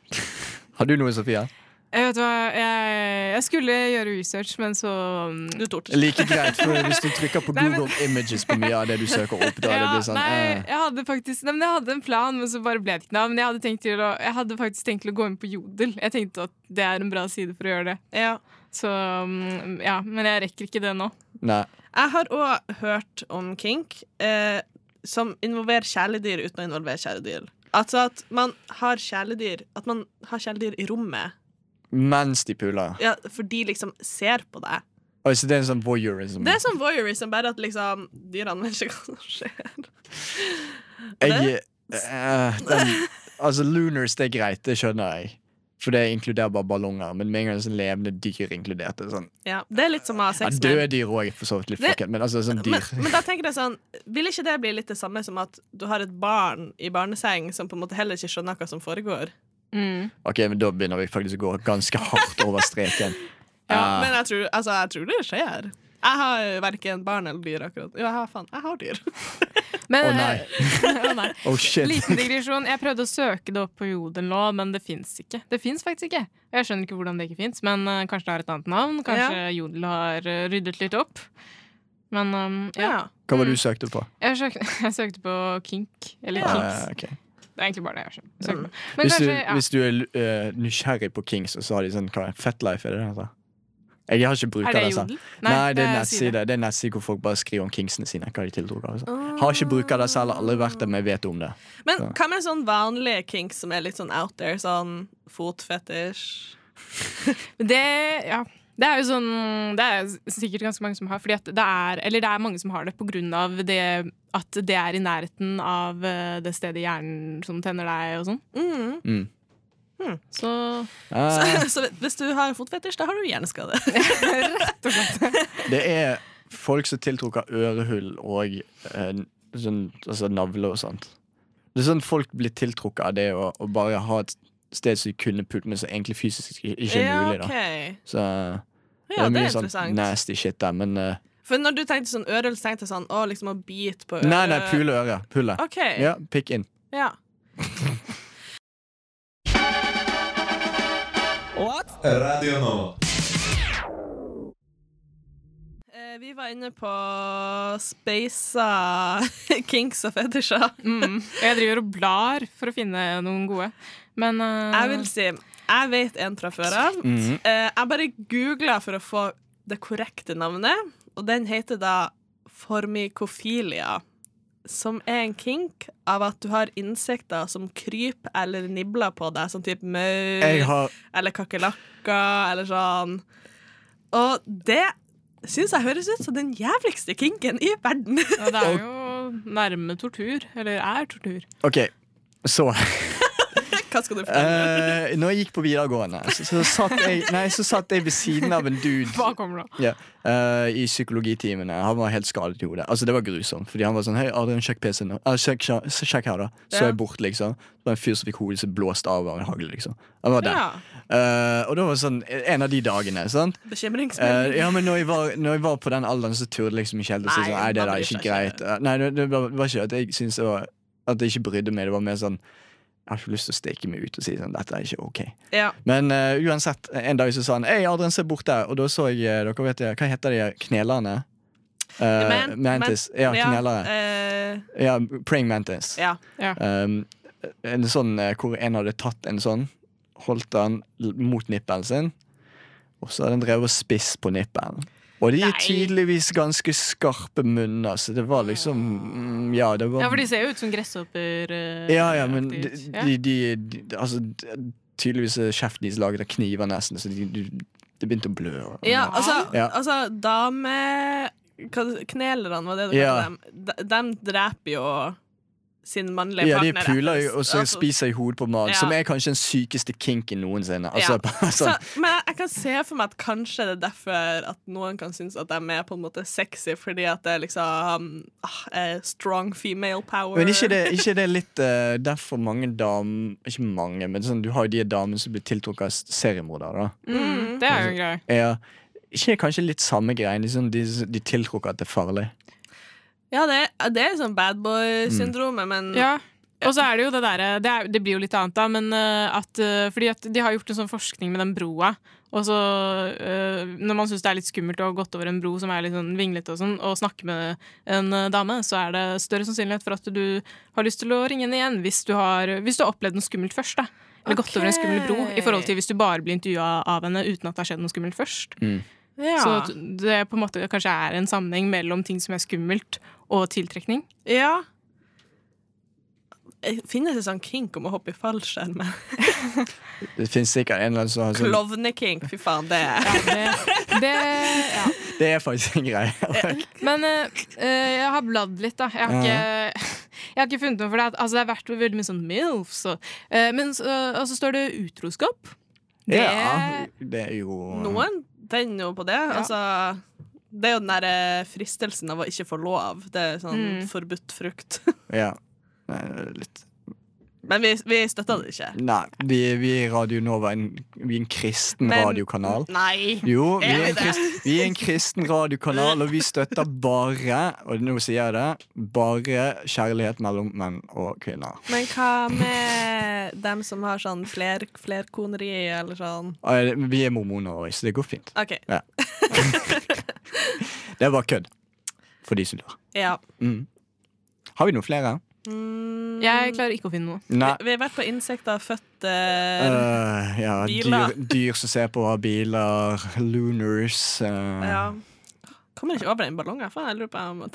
Har du noe, Sofia? Jeg vet hva, jeg, jeg skulle gjøre research, men så um, Du torde ikke. Like greit, for hvis du trykker på Nei, men- Google Images på mye av det du søker opp, da det ja, sånn nei, eh. jeg hadde faktisk nei, men Jeg hadde en plan, men så bare ble det ikke noe. Men jeg hadde, tenkt til å, jeg hadde faktisk tenkt til å gå inn på Jodel. Jeg tenkte at det er en bra side for å gjøre det. Ja. Så um, ja, Men jeg rekker ikke det nå. Nei. Jeg har òg hørt om kink eh, som involverer kjæledyr uten å involvere kjæledyr. Altså at man har kjæledyr At man har kjæledyr i rommet. Mens de puler. Ja, for de liksom ser på deg. Oi, så det er en sånn voyeurism. Det er sånn voyeurism, bare at liksom dyrene vet ikke hva som skjer. Jeg, uh, den, altså, lunars, det er greit, det skjønner jeg. For det inkluderer bare ballonger. Men med en gang sånn levende dyr inkludert er sånn. Ja, det er litt som å ha sex med døde dyr òg for så vidt litt fucket, men altså sånn men, men da tenker jeg sånn Vil ikke det bli litt det samme som at du har et barn i barneseng som på en måte heller ikke skjønner hva som foregår? Mm. Ok, men da begynner vi faktisk å gå ganske hardt over streken. Ja, uh, Men jeg tror, altså, jeg tror det skjer. Jeg har verken barn eller dyr akkurat. Jo, jeg har, faen, jeg har dyr. Men, Å, nei. oh, nei. Oh shit. Liten digresjon. Jeg prøvde å søke det opp på Jodel nå, men det fins ikke. Det fins faktisk ikke. Jeg skjønner ikke hvordan det ikke fins, men uh, kanskje det har et annet navn. Kanskje Jodel har uh, ryddet litt opp. Men um, ja. Ja. Hva var det du søkte på? Jeg, søkte, jeg søkte på kink. Eller Ja. kinks. Eh, ok. Det er egentlig bare det jeg skjønner. Mm. hvis, du, ja. hvis du er uh, nysgjerrig på Kings, og så har de sånn hva, Fetlife, er det det heter? Jeg har ikke brukt det det. Nei, Nei, det er nettside Det er nettside hvor folk bare skriver om kingsene sine. Hva de tildrog altså. oh. Har ikke brukt det selv, aldri vært der, men vet om det. Men så. hva med sånn vanlige kinks som er litt sånn out there? Sånn fotfetisj? Det, ja. Det er jo sånn Det er sikkert ganske mange som har, fordi at det er Eller det er mange som har det på grunn av det at det er i nærheten av eh, det stedet i hjernen som tenner deg og sånn. Mm. Mm. Så uh, Så hvis du har fotfetisj, da har du hjerneskade. det er folk som tiltrukker ørehull og eh, sånn, altså navle og sånt. Det er sånn folk blir tiltrukket av det å, bare ha et sted som de kunne pult, men som egentlig fysisk ikke er ja, mulig. da ok. Så det Ja, er det mye interessant. sånn nasty shit der, men uh, For når du tenkte sånn øre så tenkte jeg sånn Å, liksom å bite på øret. Nei, nei, pule øret. Pule. Okay. Ja, pikk inn. Ja. Radio Nova. Vi var inne på spaisa kinks og fetisjer. mm. Jeg driver og blar for å finne noen gode. Men uh... Jeg vil si Jeg vet en fra før av. Mm. Eh, Jeg bare googla for å få det korrekte navnet, og den heter da formikofilia. Som er en kink av at du har insekter som kryper eller nibler på deg, som type maur har eller kakerlakker eller sånn. Og det syns jeg høres ut som den jævligste kinken i verden. Ja, det er jo nærme tortur. Eller er tortur. OK, så Hva skal du fortelle? Uh, Når jeg gikk på videregående, så, så, satt jeg, nei, så satt jeg ved siden av en dude Hva kommer da? Yeah, uh, i psykologitimene. Han var helt skadet i hodet. Altså Det var grusomt. Fordi han var sånn Hei, Adrian, sjekk PC-en. nå. Ah, sjekk, sjekk, sjekk her, da. Så Ja. jeg bort, liksom. Det var en fyr som fikk hodet sitt blåst av av en hagle, liksom. Han var der. Ja. Eh, og det var sånn en av de dagene. sant? Bekymringsmelding. ja, men når jeg, var, når jeg var på den alderen, så turde jeg liksom ikke helt å si sånn Nei, det man der er ikke greit. Uh, Nei, det, var, det var ikke at jeg syntes det var At jeg ikke brydde meg. Det var mer sånn Jeg har ikke lyst til å steke meg ut og si sånn Dette er ikke ok. Ja. Men uh, uansett, en dag så sa han Hei, Adrian, se bort der. Og da så jeg Dere vet jeg, Hva heter de knelerne? Uh, Man- mantis. ja, knelere. Uh, Ja, praying mantis. ja. Um, en sånn hvor en hadde tatt en sånn, holdt den mot nippelen sin, og så hadde den drevet og spist på nippelen. Og de er tydeligvis ganske skarpe munner, så det var liksom mm, Ja, det var Ja, for de ser jo ut som gresshopper. Uh, Ja, ja, men de. De, de, Altså, de- tydeligvis er kjeften deres laget av kniver, nesten, så de, begynte å blø. ja, altså, Ja. altså dame... Knelerne, var det du Ja. dem? De, de dreper jo sin mannlige Ja, de puler jo og så Altså, spiser i hodet på mat, Ja. som er kanskje den sykeste kinken noensinne. Altså, Ja. altså. Så, sånn, men jeg, kan se for meg at kanskje det er derfor at noen kan synes at de er på en måte sexy, fordi at det er liksom ah, eh, strong female power. Men ikke det, ikke det litt uh, derfor mange damer Ikke mange, men sånn, du har jo de damene som blir tiltrukket av seriemordere. da. Mm, det er jo en greie. Ja, ikke kanskje litt samme greien. Sånn, de, de tiltrukker at det er farlig. Ja, det, det er sånn bad Mm. men Ja. Og så er det jo det derre det, det blir jo litt annet, da, men eh, at eh, Fordi at de har gjort en sånn forskning med den broa. Og så eh, Når man syns det er litt skummelt å ha gått over en bro som er litt sånn vinglete, og sånn, og snakke med en dame, så er det større sannsynlighet for at du har lyst til å ringe henne igjen hvis du har, hvis du har opplevd noe skummelt først. da Eller gått over en skummel bro, i forhold til hvis du bare blir intervjua av henne uten at det har skjedd noe skummelt først. Ja. Så det på en måte kanskje er en sammenheng mellom ting som er skummelt, og tiltrekning. ja. Eh, Finnes det sånn kink om å hoppe i fallskjerm? Det finnes sikkert en eller annen som har sånn Klovnekink, fy faen, det er Ja, det, det, ja. Det er faktisk en greie. Men eh, eh, jeg har bladd litt, da. Jeg har ikke, jeg har ikke funnet noe for det. Altså, det har vært veldig mye sånn MILFs. Og, eh, men så og så står det utroskap. Det, Ja, det er jo Noen tenner jo på det. Altså, det er jo den der eh, fristelsen av å ikke få lov. Det er sånn Mm. forbudt frukt. Ja. Litt Men vi, vi støtter det ikke. Nei, vi, vi er Radio Nova en, vi er en kristen Men- radiokanal. Nei. Jo, vi Er er, vi en det? krist, vi er en kristen radiokanal, og vi støtter bare, og nå sier jeg det, bare kjærlighet mellom menn og kvinner. Men hva med dem som har sånn fler, flerkoneri, eller sånn? Vi er mormoner så det går fint. OK. Det er bare kødd. For de som lurer. Ja. Mm. Har vi noen flere? Mm, Jeg klarer ikke å finne noe. Nei. vi, har vært på insekter, føtter uh, ja, Biler. dyr, dyr som ser på biler, lunars Uh. Ja. Kommer ikke over den ballongen. Faen, jeg lurer på om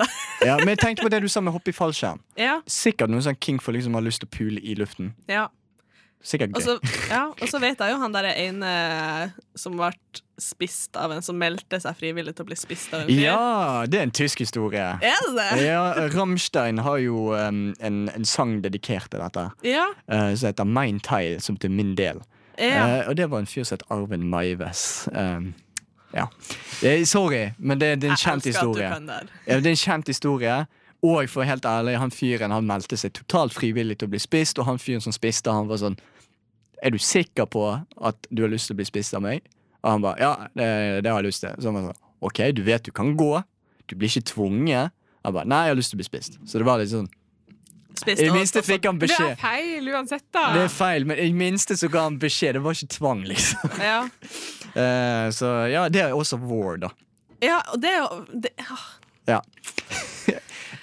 ja, Men jeg tenkte på det du sa med hoppe i fallskjerm. Ja. Sikkert noen sånn king for liksom har lyst til å pule i luften. ja. Sikkert gøy. så, ja, og så vet jeg jo han der ene som ble spist av en som meldte seg frivillig til å bli spist av en fyr. Ja, det er en tysk historie. Er det? Ja, Rammstein har jo um, en, en sang dedikert til dette, Ja. uh, som heter Mein Teil, som til min del. ja. Uh, og det var en fyr som het Arven Maives. Um, ja. Eh, sorry, men det, det er en kjent historie. Ja, det er en kjent historie. Og for helt ærlig, han fyren han meldte seg totalt frivillig til å bli spist, og han fyren som spiste, han var sånn Er du sikker på at du har lyst til å bli spist av meg? Og han bare Ja, det, det har jeg lyst til. Så han var sånn OK, du vet du kan gå. Du blir ikke tvunget. Han bare Nei, jeg har lyst til å bli spist. Så det var litt sånn Spist I det minste fikk han Det er feil uansett, da. Det er feil, men i det minste så ga han beskjed. Det var ikke tvang, liksom. Ja. uh, så ja, det er også vår, da. ja, og det er jo det, ah, Ja.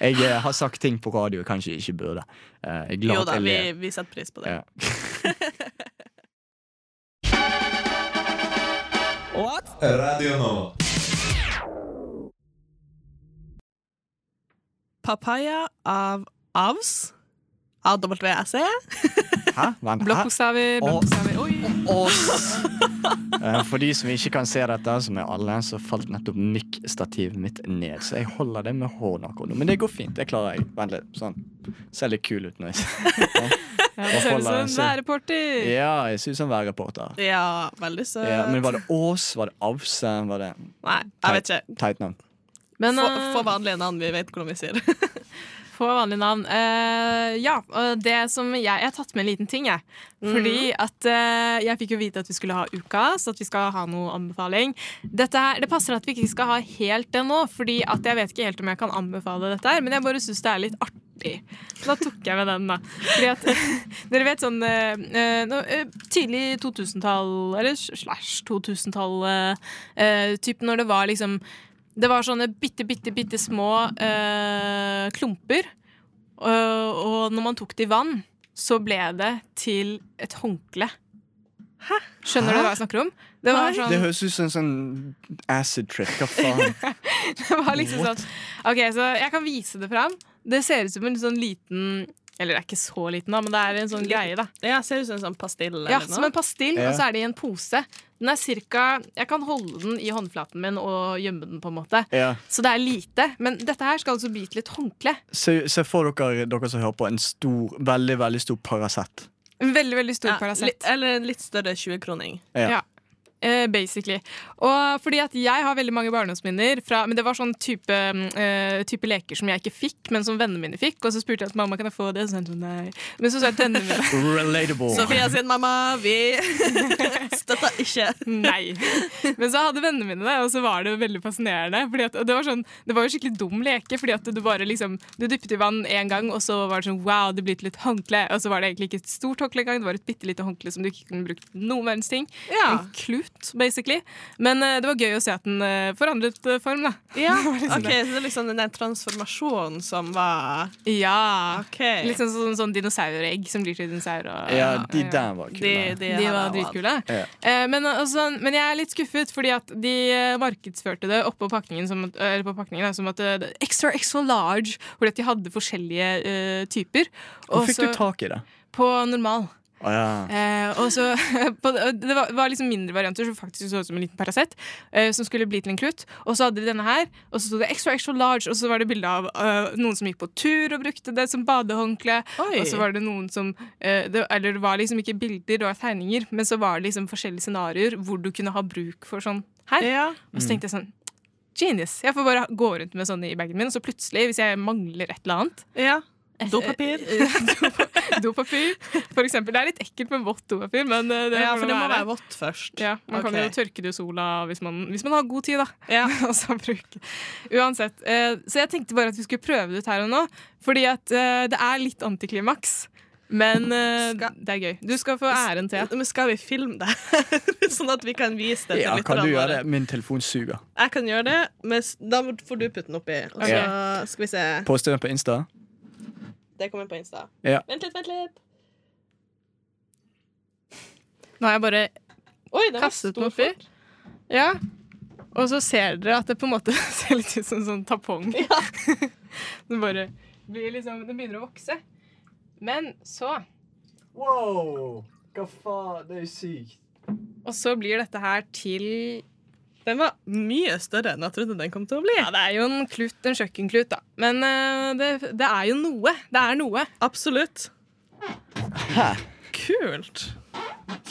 Jeg uh, har sagt ting på radio jeg kanskje ikke burde. Uh, jeg er glad Jo da, vi, vi setter pris på det. Ja. Radio Nova. Papaya av Avs. AWSE. Hæ? Vent. Blokkbokstaver, blokkbokstaver. Oi. Eh, For de som ikke kan se dette, som er alle, så falt nettopp mic-stativet mitt ned. Så jeg holder det med hånda akkurat nå. Men det går fint. Det klarer jeg. Vent litt. Sånn. Ser litt kul ut nå. Ja, det ser ut som en værreporter. Ja, jeg ser ut som værreporter. Ja, veldig søt. Ja, men var det Ås? Var det Avse? Var det Nei, jeg vet ikke. teit navn? Men uh... for, for vanlige navn, vi vet hvordan vi sier det. Få vanlige navn. Uh, ja, og det som jeg, jeg har tatt med en liten ting, jeg. Fordi at uh, jeg fikk jo vite at vi skulle ha Ukas, at vi skal ha noe anbefaling. Dette her, Det passer at vi ikke skal ha helt det nå, Fordi at jeg vet ikke helt om jeg kan anbefale dette her, men jeg bare syns det er litt artig. Så da tok jeg med den, da. Fordi at Dere vet sånn uh, tidlig 2000-tall, eller slash 2000-tall, eh, eh, typ når det var liksom det var sånne bitte, bitte, bitte små eh, klumper. Og, og når man tok det i vann, så ble det til et håndkle. Hæ? Skjønner du hva jeg snakker om? Det var sånn Det høres ut som en sånn acid trip. Hva faen? Det var liksom sånn Ok, så jeg kan vise det fram. Det ser ut som en sånn liten Eller det er ikke så liten, da, men det er en sånn greie, da. Ja, ser ut som en sånn pastill Ja, noe. Som en pastill, Ja. og så er det i en pose. Den er cirka Jeg kan holde den i håndflaten min og gjemme den, på en måte. Ja. Så det er lite. Men dette her skal altså bli til et håndkle. Se, se for dere, dere som hører på, en stor, veldig veldig stor Paracet. En veldig, veldig stor ja, Paracet. Eller en litt større 20-kroning. Ja. Ja. Eh, basically. Og fordi at jeg har veldig mange barndomsminner fra Men det var sånn type, uh, type leker som jeg ikke fikk, men som vennene mine fikk. Og så spurte jeg at mamma kan jeg få det, og så sa hun sånn nei. Men så sa jeg at vennene mine Relatable. Sofia sin mamma, vi støtter ikke. nei. Men så hadde vennene mine det, og så var det veldig fascinerende. Fordi at, og det, var sånn, det var jo skikkelig dum leke, fordi at du bare liksom Du dyppet i vann én gang, og så var det sånn wow, det blir til et håndkle. Og så var det egentlig ikke et stort håndkle engang, det var et bitte lite håndkle som du ikke kunne brukt noen verdens ting. Ja. En klut, basically. Men eh, det var gøy å se at den eh, forandret eh, form, da. Ja, liksom ok, Så det er liksom den der transformasjonen som var Ja. OK. Litt sånn, sånn, sånn dinosauregg som blir til dinosaur. Og, Ja, de der var kule. de, de, De var dritkule. Ja. Eh, men, altså, men jeg er litt skuffet, fordi at de markedsførte det oppå pakningen som, eller på pakningen da, som at det extra extra large, fordi at de hadde forskjellige uh, typer. Hvor fikk du tak i det? På normal. Å ja. Eh, og så, på, det var, var liksom mindre varianter som faktisk så ut som en liten Paracet, eh, som skulle bli til en klut. Og så hadde de denne her, og så sto det extra extra large, og så var det bilde av uh, noen som gikk på tur og brukte det som badehåndkle. Oi. Og så var det noen som eh, det, Eller det var liksom ikke bilder, det var tegninger, men så var det liksom forskjellige scenarioer hvor du kunne ha bruk for sånn her. Ja. Og så tenkte jeg sånn Genius. Jeg får bare gå rundt med sånne i bagen min, og så plutselig, hvis jeg mangler et eller annet ja. Dopapir. Dopapir, for eksempel. Det er litt ekkelt med vått dopapir, men eh, det Ja, for det må være. være vått først. Ja, Man kan jo tørke det i sola hvis man, hvis man har god tid, da. Ja. og så bruke. Uansett. Eh, så jeg tenkte bare at vi skulle prøve det ut her og nå, fordi at eh, det er litt antiklimaks. Men Skal- det er gøy. Du skal få æren til. Men skal vi filme det? sånn at vi kan vise det til ja, kan du gjøre det? Min telefon suger. Jeg kan gjøre det, men da får du putte den oppi. Og så skal vi se. Poste den på Insta. Det kommer på Insta. Ja. Vent litt, vent litt. Nå har jeg bare Oi, kastet stor oppi. Ja. Og så ser dere at det på en måte ser litt ut som en sånn tampong. det bare blir liksom Det begynner å vokse. Men så Wow! Hva faen? Det er jo sykt. Og så blir dette her til Den var mye større enn jeg trodde den kom til å bli. Ja, det er jo en klut, en kjøkkenklut, da. Men uh, det, det er jo noe. Det er noe. Absolutt. Hæ? Kult.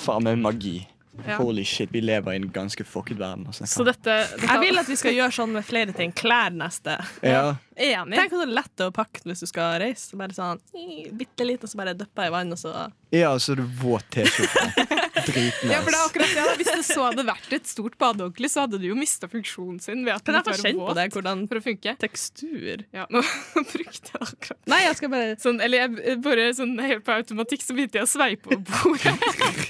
Faen meg magi. Ja. Holy shit, vi lever i en ganske fucket verden. Altså. Så dette, dette Jeg vil at vi skal gjøre sånn med flere ting. Klær neste. ja. Enig. Tenk hvor lett det er å pakke hvis du skal reise. Bare sånn bitte lite, og så bare dyppe i vann, og så ja, så er du våt T-skjorte. Dritnice. Ja, for det er akkurat det. da. Hvis det så hadde vært et stort badehåndkle, så hadde det jo mista funksjonen sin. ved at Kan jeg få kjent kjenne på det? Hvordan For å funke. tekstur Ja, nå brukte jeg akkurat Nei, jeg skal bare sånn, Eller jeg bare sånn helt på automatikk så begynte jeg å sveipe på bordet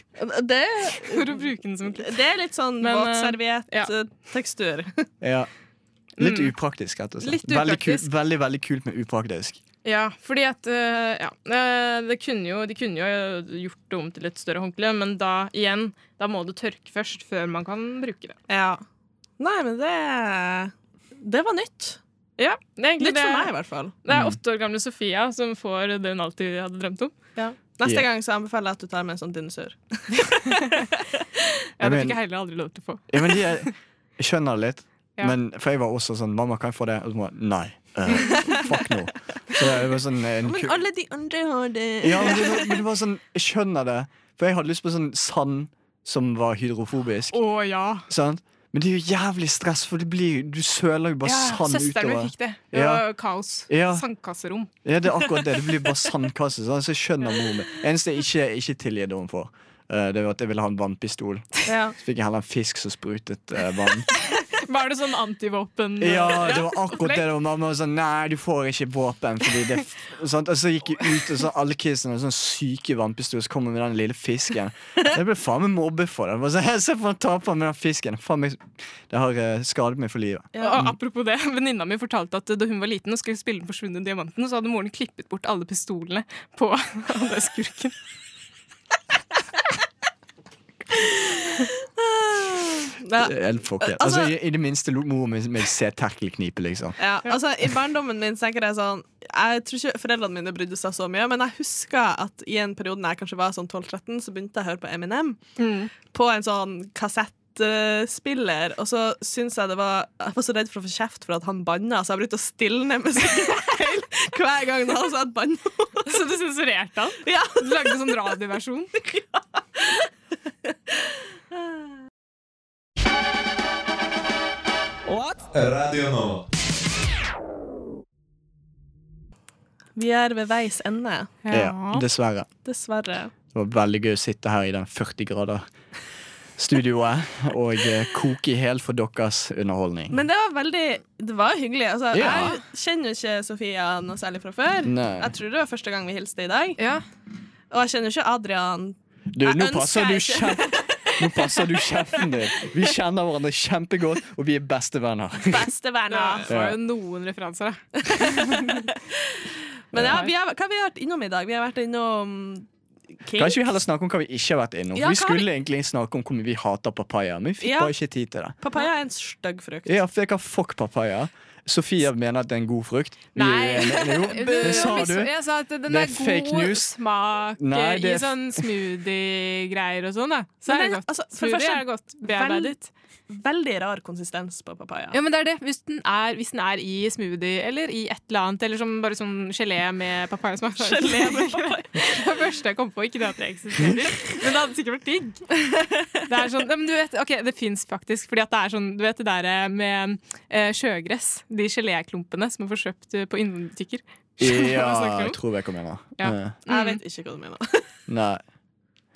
Det, for å bruke den som klipp. det er litt sånn Men, eh, våtserviett-tekstur. Ja. Litt upraktisk, rett og slett. Mm. Veldig, kult, veldig, veldig kult, med upraktisk. Ja, fordi at eh, Ja. eh, det kunne jo, de kunne jo gjort det om til et større håndkle, men da igjen, da må det tørke først før man kan bruke det. Ja. Nei, men det Det var nytt. Ja, det er Nytt for det. meg, i hvert fall. Det er åtte år gamle Sofia som får det hun alltid hadde drømt om. Ja. Neste yeah. gang så anbefaler jeg at du tar med en sånn dinosaur. Ja, det fikk jeg heller aldri lov til å få. Ja, men de er, jeg skjønner det litt. Ja. Men, for jeg var også sånn Mamma, kan jeg få det? Og så må jeg nei. Uh, fuck no. Så det var sånn en Men alle de andre har det. Ja, men det, var- men det var sånn Jeg skjønner det. For jeg hadde lyst på sånn sand som var hydrofobisk. Å ja. Sant? Men det er jo jævlig stress, for det blir, du søler jo bare ja sand Søsteren min utover. fikk det. Det Ja. var kaos. Ja. Sandkasserom. Ja, det er akkurat det. Det blir bare sandkasse. Sånn, så jeg skjønner mor mi. Eneste jeg ikke, ikke tilgir henne for, eh, det var at jeg ville ha en vannpistol. Ja. Så fikk jeg heller en fisk som sprutet eh, vann. Var det sånn antivåpen? Ja, det var akkurat det. Og Mamma var sånn Nei, du får ikke våpen. Fordi det sånt. Og så gikk jeg ut, og så alle kidsene hadde sånn syke vannpistoler. Så kom jeg med den lille fisken. Jeg ble faen meg mobbet for det. Jeg ser sånn, Se for han taper med den fisken. Faen meg, det har eh, skadet meg for livet. Ja, Og apropos det, Venninna mi fortalte at da hun var liten og skulle spille Den forsvunne diamanten, så hadde moren klippet bort alle pistolene på alle skurken. Ja. Det er helt fucket. Altså- Altså, i, I det minste lot mor mi meg se terkelknipe, liksom. Ja, altså I barndommen min tenker jeg sånn Jeg tror ikke foreldrene mine brydde seg så mye, men jeg husker at i en periode når jeg kanskje var sånn 12-13, så begynte jeg å høre på Eminem på en sånn kassettspiller, og så syns jeg det var Jeg var så redd for å få kjeft for at han banna, så jeg brukte å stilne musikken feil hver gang han sa et banneord. Så du sensurerte han? Ja. Du lagde sånn radioversjon? Radio Nova. Vi er ved veis ende, Ja, dessverre. dessverre. Det var veldig gøy å sitte her i den 40 grader studioet og eh, koke i hjel for deres underholdning. Men det var veldig Det var hyggelig. Altså, Ja. Jeg kjenner jo ikke Sofia noe særlig fra før. Nei. Jeg tror det var første gang vi hilste i dag. Ja. Og jeg kjenner jo ikke Adrian. Du, nå passer du Nå passer du kjeften din. Vi kjenner hverandre kjempegodt, og vi er bestevenner. Bestevenner. Det var jo noen referanser, da. Men ja, vi har, hva har vi vært innom i dag? Vi har vært innom King. Kanskje vi heller snakke om hva vi ikke har vært innom. Ja, vi skulle skulle egentlig snakke om hvor mye vi hater papaya, men vi fikk Ja. bare ikke tid til det. Papaya er en stygg frukt. Ja, for jeg har fuck papaya. Sofia mener at det er en god frukt. Nei. Jo, det sa du. Jeg sa at den Det er, er fake god news. smak Nei, eh, i sånn smoothie-greier og sånn. da Så er det godt. altså, smoothie første, er godt bearbeidet. Veldig rar konsistens på papaya. Ja, men det er det. Hvis den er, hvis den er i smoothie eller i et eller annet, eller som bare sånn gelé med papayasmak. Gelé med papaya. Det var første jeg kom på. Ikke det at det eksisterer, men det hadde sikkert vært digg. Det er sånn, ja, men du vet, ok, det fins faktisk, fordi at det er sånn Du vet det der med eh, sjøgress? De geléklumpene som man får kjøpt eh, på innbutikker. Ja, jeg tror jeg hva du mener. Ja. Eh, Jeg vet ikke hva du mener. Nei.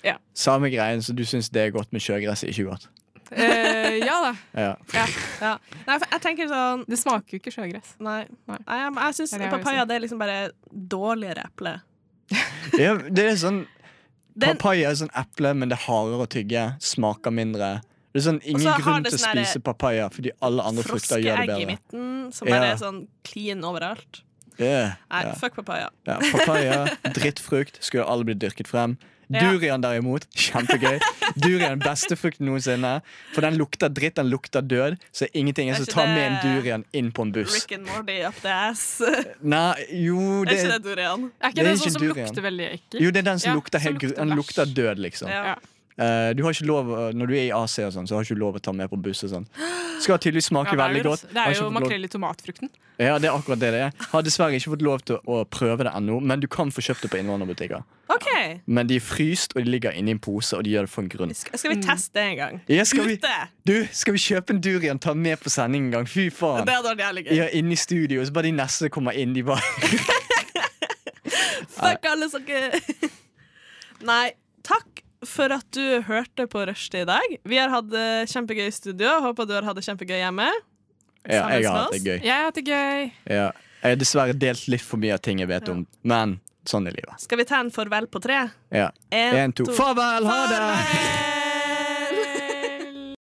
Ja. Samme greien, så du syns det er godt med sjøgress, ikke godt? Eh, ja da. Ja. Ja. Nei, for jeg tenker sånn Det smaker jo ikke sjøgress. Nei. Nei. Nei, jeg, jeg syns Det det papaya det er liksom bare dårligere eple. ja, det er sånn Den- Papaya er sånn eple, men det er hardere å tygge. Smaker mindre. Det er sånn Ingen grunn til å sånn spise papaya fordi alle andre frukter gjør Froskeegg det i bedre. midten, som bare Ja. er sånn clean overalt. Yeah, Nei, ja. fuck papaya. Ja, papaya, drittfrukt, skulle alle blitt dyrket frem. Durian derimot, kjempegøy. Durian beste frukten noensinne. For den lukter dritt, den lukter død. Så ingenting er som tar med en durian inn på en buss. Rick and Morty up the ass. er Nei, jo det, ikke det durian? Er ikke Det er det, er sånn som durian. lukter veldig ekkelt? jo, det er den som Ja, lukter helt lukter Den lukter død, liksom. Ja. Eh, du har ikke lov, Når du er i Asia, og sånn, så har du ikke lov å ta med på buss. og sånn Skal tydeligvis smake Ja, er veldig godt. Det er jo makrell i tomatfrukten. Ja, det er akkurat det det er. Har dessverre ikke fått lov til å prøve det ennå, men du kan få kjøpt det på innvandrerbutikker. Okay. Men de er fryst, og de ligger inni en pose, og de gjør det for en grunn. Skal, skal vi teste det en gang? Ja, skal vi, du, skal vi kjøpe en durian, ta med på sending en gang? Fy faen. Det hadde vært jævlig gøy. Ja, inne i studio, så bare de neste kommer inn, de bare Fuck alle som ikke Nei, takk for at du hørte på Rushdie i dag. Vi har hatt det kjempegøy i studio. Håper du har hatt det kjempegøy hjemme. Ja, jeg har hatt det gøy. Jeg har hatt det gøy. Ja. Jeg har dessverre delt litt for mye av ting jeg vet om, men sånn er livet. Skal vi ta en farvel på tre? Ja. En, En, to. Farvel! Ha det! Farvel!